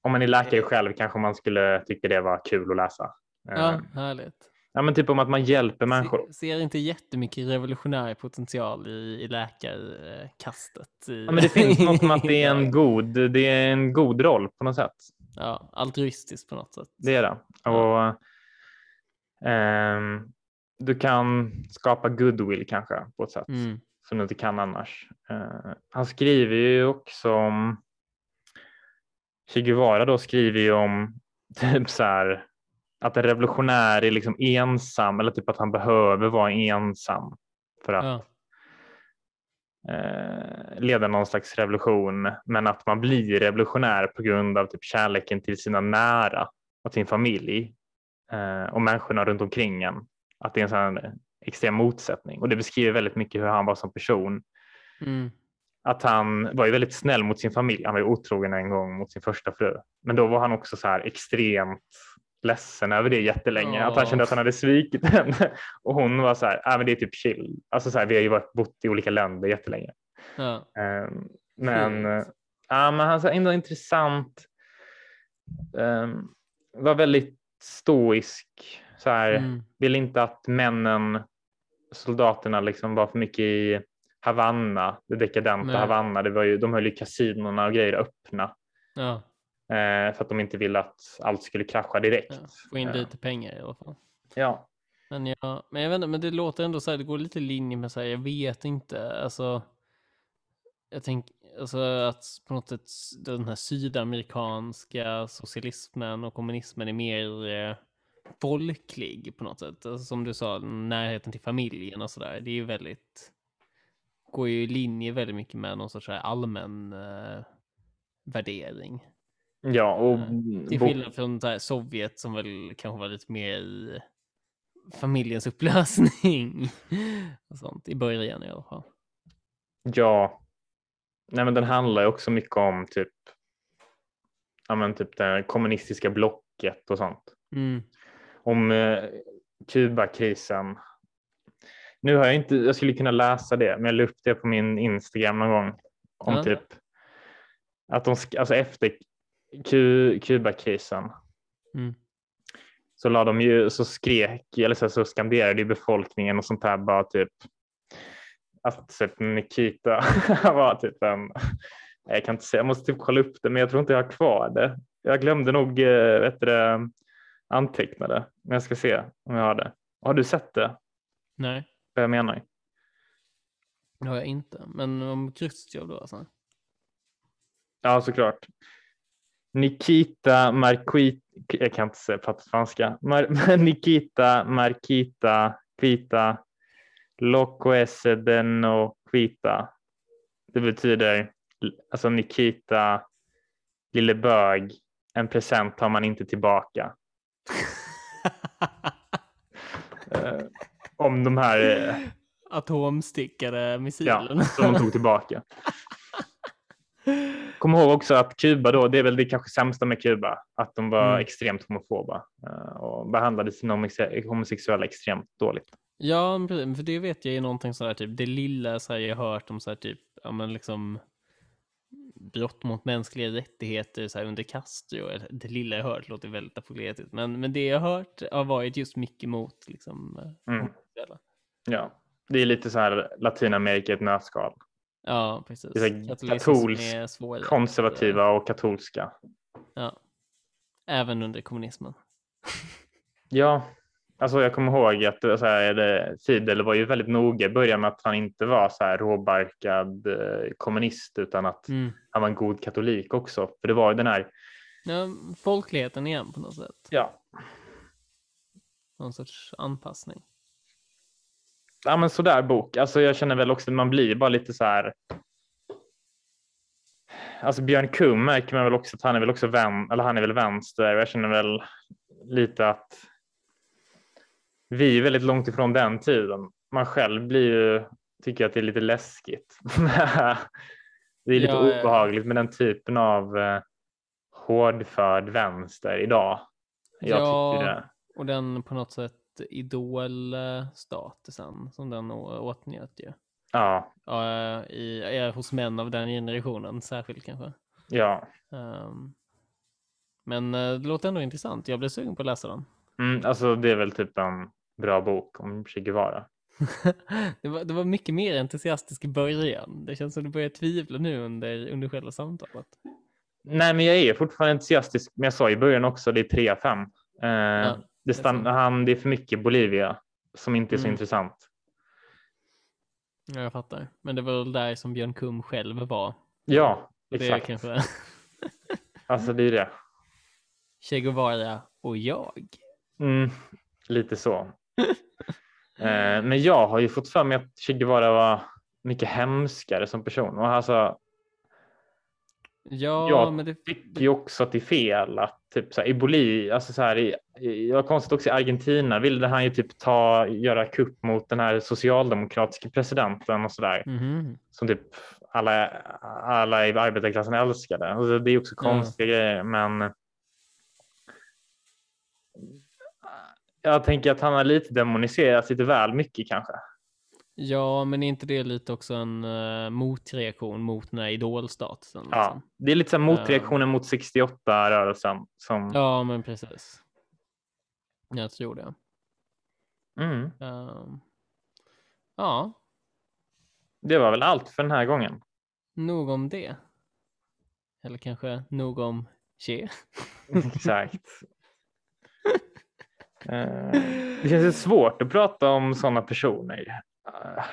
[SPEAKER 2] om man är läkare själv kanske man skulle tycka det var kul att läsa. Eh,
[SPEAKER 1] ja, härligt.
[SPEAKER 2] Ja, men typ om att man hjälper människor.
[SPEAKER 1] Se, ser inte jättemycket revolutionär potential i, i läkarkastet. I,
[SPEAKER 2] Ja, men det finns något med att det är en god, det är en god roll på något sätt.
[SPEAKER 1] Ja, altruistiskt på något sätt.
[SPEAKER 2] Det är det. Och, ehm, du kan skapa goodwill kanske på ett sätt
[SPEAKER 1] Mm.
[SPEAKER 2] som du inte kan annars. Eh, han skriver ju också om Che Guevara då skriver ju om typ så här att en revolutionär är liksom ensam eller typ att han behöver vara ensam för att
[SPEAKER 1] Ja.
[SPEAKER 2] eh, leda någon slags revolution, men att man blir revolutionär på grund av typ kärleken till sina nära och sin familj eh, och människorna runt omkring en. Att det är en sån extrem motsättning och det beskriver väldigt mycket hur han var som person.
[SPEAKER 1] Mm.
[SPEAKER 2] Att han var ju väldigt snäll mot sin familj. Han var ju otrogen en gång mot sin första fru, men då var han också så här extremt ledsen över det jättelänge. Att han kände att han hade svikit henne och hon var så här, ah, men det är typ chill. Alltså så här, vi har ju varit, bott i olika länder jättelänge.
[SPEAKER 1] Ja.
[SPEAKER 2] Ehm, Men, eh, ja, men han är ändå intressant. Um, var väldigt stoisk. Så här,
[SPEAKER 1] Mm.
[SPEAKER 2] Vill inte att männen, soldaterna, liksom var för mycket i Havanna, det dekadenta
[SPEAKER 1] Nej.
[SPEAKER 2] Havanna. Det var ju, de höll ju kasinorna och grejer öppna
[SPEAKER 1] Ja.
[SPEAKER 2] Eh, för att de inte ville att allt skulle krascha direkt.
[SPEAKER 1] ja. Få in
[SPEAKER 2] Eh,
[SPEAKER 1] lite pengar i alla fall.
[SPEAKER 2] ja.
[SPEAKER 1] Men, jag, men jag vet inte, men det låter ändå så här, det går lite i linje med så här, jag vet inte, alltså. Jag tänker, alltså att på något sätt den här sydamerikanska socialismen och kommunismen är mer eh, folklig på något sätt. Alltså, som du sa, närheten till familjen och sådär. Det är ju väldigt, går ju i linje väldigt mycket med någon sorts allmän eh, värdering.
[SPEAKER 2] Ja, och
[SPEAKER 1] Till
[SPEAKER 2] bo-
[SPEAKER 1] skillnad från här Sovjet som väl kanske var lite mer i familjens upplösning. och sånt, I början i alla fall.
[SPEAKER 2] Ja, nej men den handlar ju också mycket om typ, ja men typ det kommunistiska blocket och sånt.
[SPEAKER 1] Mm.
[SPEAKER 2] Om eh, Kubakrisen. Nu har jag inte, jag skulle kunna läsa det, men jag la upp det på min Instagram någon gång. Om
[SPEAKER 1] Ja.
[SPEAKER 2] typ att de, alltså efter Kubakrisen
[SPEAKER 1] Mm.
[SPEAKER 2] så la de ju, så skrek, eller så, så skanderade ju befolkningen och sånt här bara typ att typ Nikita var typ en, jag kan inte säga, jag måste typ kolla upp det, men jag tror inte jag har kvar det. Jag glömde nog, vet du, anteckna det, men jag ska se om jag har det. Har du sett det?
[SPEAKER 1] Nej,
[SPEAKER 2] Vad jag menar?
[SPEAKER 1] det har jag inte. Men om Chrustjov då alltså?
[SPEAKER 2] Ja, såklart. Nikita Marquita, jag kan inte säga prata spanska, Mar- Nikita Marquita Quita Loco ese deno quita. Det betyder alltså Nikita lille bög, en present tar man inte tillbaka. Eh, om de här eh,
[SPEAKER 1] Atomstickade
[SPEAKER 2] ja,
[SPEAKER 1] missilen.
[SPEAKER 2] som de tog tillbaka. Kom ihåg också att Kuba då, det är väl det kanske sämsta med Kuba, att de var
[SPEAKER 1] Mm.
[SPEAKER 2] extremt homofoba eh, och behandlade sina homosex- homosexuella extremt dåligt.
[SPEAKER 1] Ja, för det vet jag är någonting sådär typ, det lilla så här jag har hört om så här typ, ja men liksom brott mot mänskliga rättigheter så här under Castro, det lilla jag hört låter väldigt apologetiskt, men, men det jag har hört har varit just mycket mot liksom
[SPEAKER 2] Mm. Ja, det är lite så här Latinamerika i ett nötskal.
[SPEAKER 1] Ja, precis.
[SPEAKER 2] Det är katolsk,
[SPEAKER 1] är.
[SPEAKER 2] Konservativa och katolska.
[SPEAKER 1] Ja. Även under kommunismen.
[SPEAKER 2] Ja, Alltså jag kommer ihåg att så här, det, Fidel var ju väldigt noga i början med att han inte var så här råbarkad eh, kommunist utan att
[SPEAKER 1] Mm.
[SPEAKER 2] han var en god katolik också. För det var ju den här,
[SPEAKER 1] Ja, folkligheten igen på något sätt.
[SPEAKER 2] ja,
[SPEAKER 1] Någon sorts anpassning.
[SPEAKER 2] Ja men sådär bok. Alltså jag känner väl också att man blir bara lite så här. Alltså Björn Kum märker man väl också att han är väl också vän, eller han är väl vänster och jag känner väl lite att vi är väldigt långt ifrån den tiden. Man själv blir ju, tycker att det är lite läskigt. det är lite
[SPEAKER 1] Ja, ja.
[SPEAKER 2] obehagligt med den typen av eh, hårdförd vänster idag. Jag
[SPEAKER 1] Ja.
[SPEAKER 2] tycker det.
[SPEAKER 1] Och den på något sätt idolstatusen som den åtnjöt ju.
[SPEAKER 2] Ja,
[SPEAKER 1] Ja, i, ja, hos män av den generationen särskilt kanske.
[SPEAKER 2] ja.
[SPEAKER 1] Ehm, men eh, det låter ändå intressant. Jag blev sugen på att läsa den.
[SPEAKER 2] Mm, alltså det är väl typ en bra bok om Che Guevara.
[SPEAKER 1] det, var, det var mycket mer entusiastisk i början. Det känns som du börjar tvivla nu under, under själva samtalet.
[SPEAKER 2] Nej, men jag är fortfarande entusiastisk. Men jag sa i början också, det är 3-5. Eh, det, stann, han, det är för mycket Bolivia som inte är så
[SPEAKER 1] Mm.
[SPEAKER 2] intressant.
[SPEAKER 1] Ja, jag fattar. Men det var väl där som Björn Kum själv var.
[SPEAKER 2] Ja,
[SPEAKER 1] Det är
[SPEAKER 2] exakt.
[SPEAKER 1] kanske
[SPEAKER 2] Alltså det är det.
[SPEAKER 1] Che Guevara och jag.
[SPEAKER 2] Mm, lite så. eh, men jag har ju fått för mig att Che Guevara var mycket hemskare som person. Och alltså,
[SPEAKER 1] Ja,
[SPEAKER 2] Ja,
[SPEAKER 1] men det...
[SPEAKER 2] tycker ju också att det är fel att typ så här, i Bolivia, alltså så här, i, i, jag har konstigt också i Argentina ville han ju typ ta, göra kupp mot den här socialdemokratiska presidenten och så där
[SPEAKER 1] Mhm.
[SPEAKER 2] som typ alla, alla i arbetarklassen älskade. Alltså, det är också konstiga grejer, men jag tänker att han har lite demoniserats lite väl mycket kanske.
[SPEAKER 1] Ja, men är inte det lite också en uh, motreaktion mot den här idolstatusen?
[SPEAKER 2] Ja,
[SPEAKER 1] Liksom?
[SPEAKER 2] det är lite så motreaktionen mot 68-rörelsen som
[SPEAKER 1] ja, men precis. Jag tror det.
[SPEAKER 2] mm,
[SPEAKER 1] Ehm, ja,
[SPEAKER 2] det var väl allt för den här gången.
[SPEAKER 1] nog om det. Eller kanske nog om Che.
[SPEAKER 2] Exakt. Eh, det känns svårt att prata om sådana personer. Eh,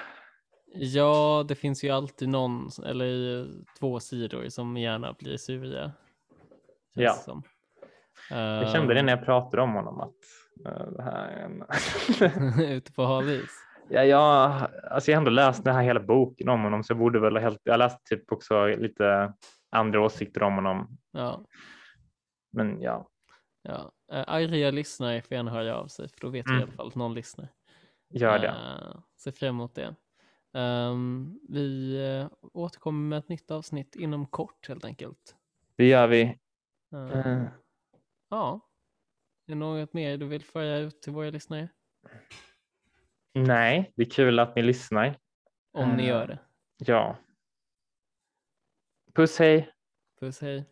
[SPEAKER 1] Ja, det finns ju alltid någon, eller eh, två sidor som gärna blir sura.
[SPEAKER 2] Ja.
[SPEAKER 1] Som.
[SPEAKER 2] Jag kände det
[SPEAKER 1] Ehm,
[SPEAKER 2] när jag pratade om honom att eh, det här är en...
[SPEAKER 1] Ute på hal is.
[SPEAKER 2] ja, jag, alltså jag har ändå läst den här hela boken om honom så jag borde väl ha helt, jag läst typ också lite andra åsikter om honom.
[SPEAKER 1] Ja,
[SPEAKER 2] Men ja,
[SPEAKER 1] ja. Uh, arga lyssnare får gärna höra av sig, för då vet vi i
[SPEAKER 2] Mm.
[SPEAKER 1] alla fall att någon lyssnar.
[SPEAKER 2] Gör det.
[SPEAKER 1] Uh, se fram emot det. Ehm, vi uh, återkommer med ett nytt avsnitt inom kort helt enkelt.
[SPEAKER 2] Det gör vi.
[SPEAKER 1] Uh,
[SPEAKER 2] Eh,
[SPEAKER 1] Ja. Är det något mer du vill föra ut till våra lyssnare?
[SPEAKER 2] nej, det är kul att ni lyssnar.
[SPEAKER 1] Om ni
[SPEAKER 2] Eh.
[SPEAKER 1] gör det.
[SPEAKER 2] Ja. Puss hej.
[SPEAKER 1] Puss hej.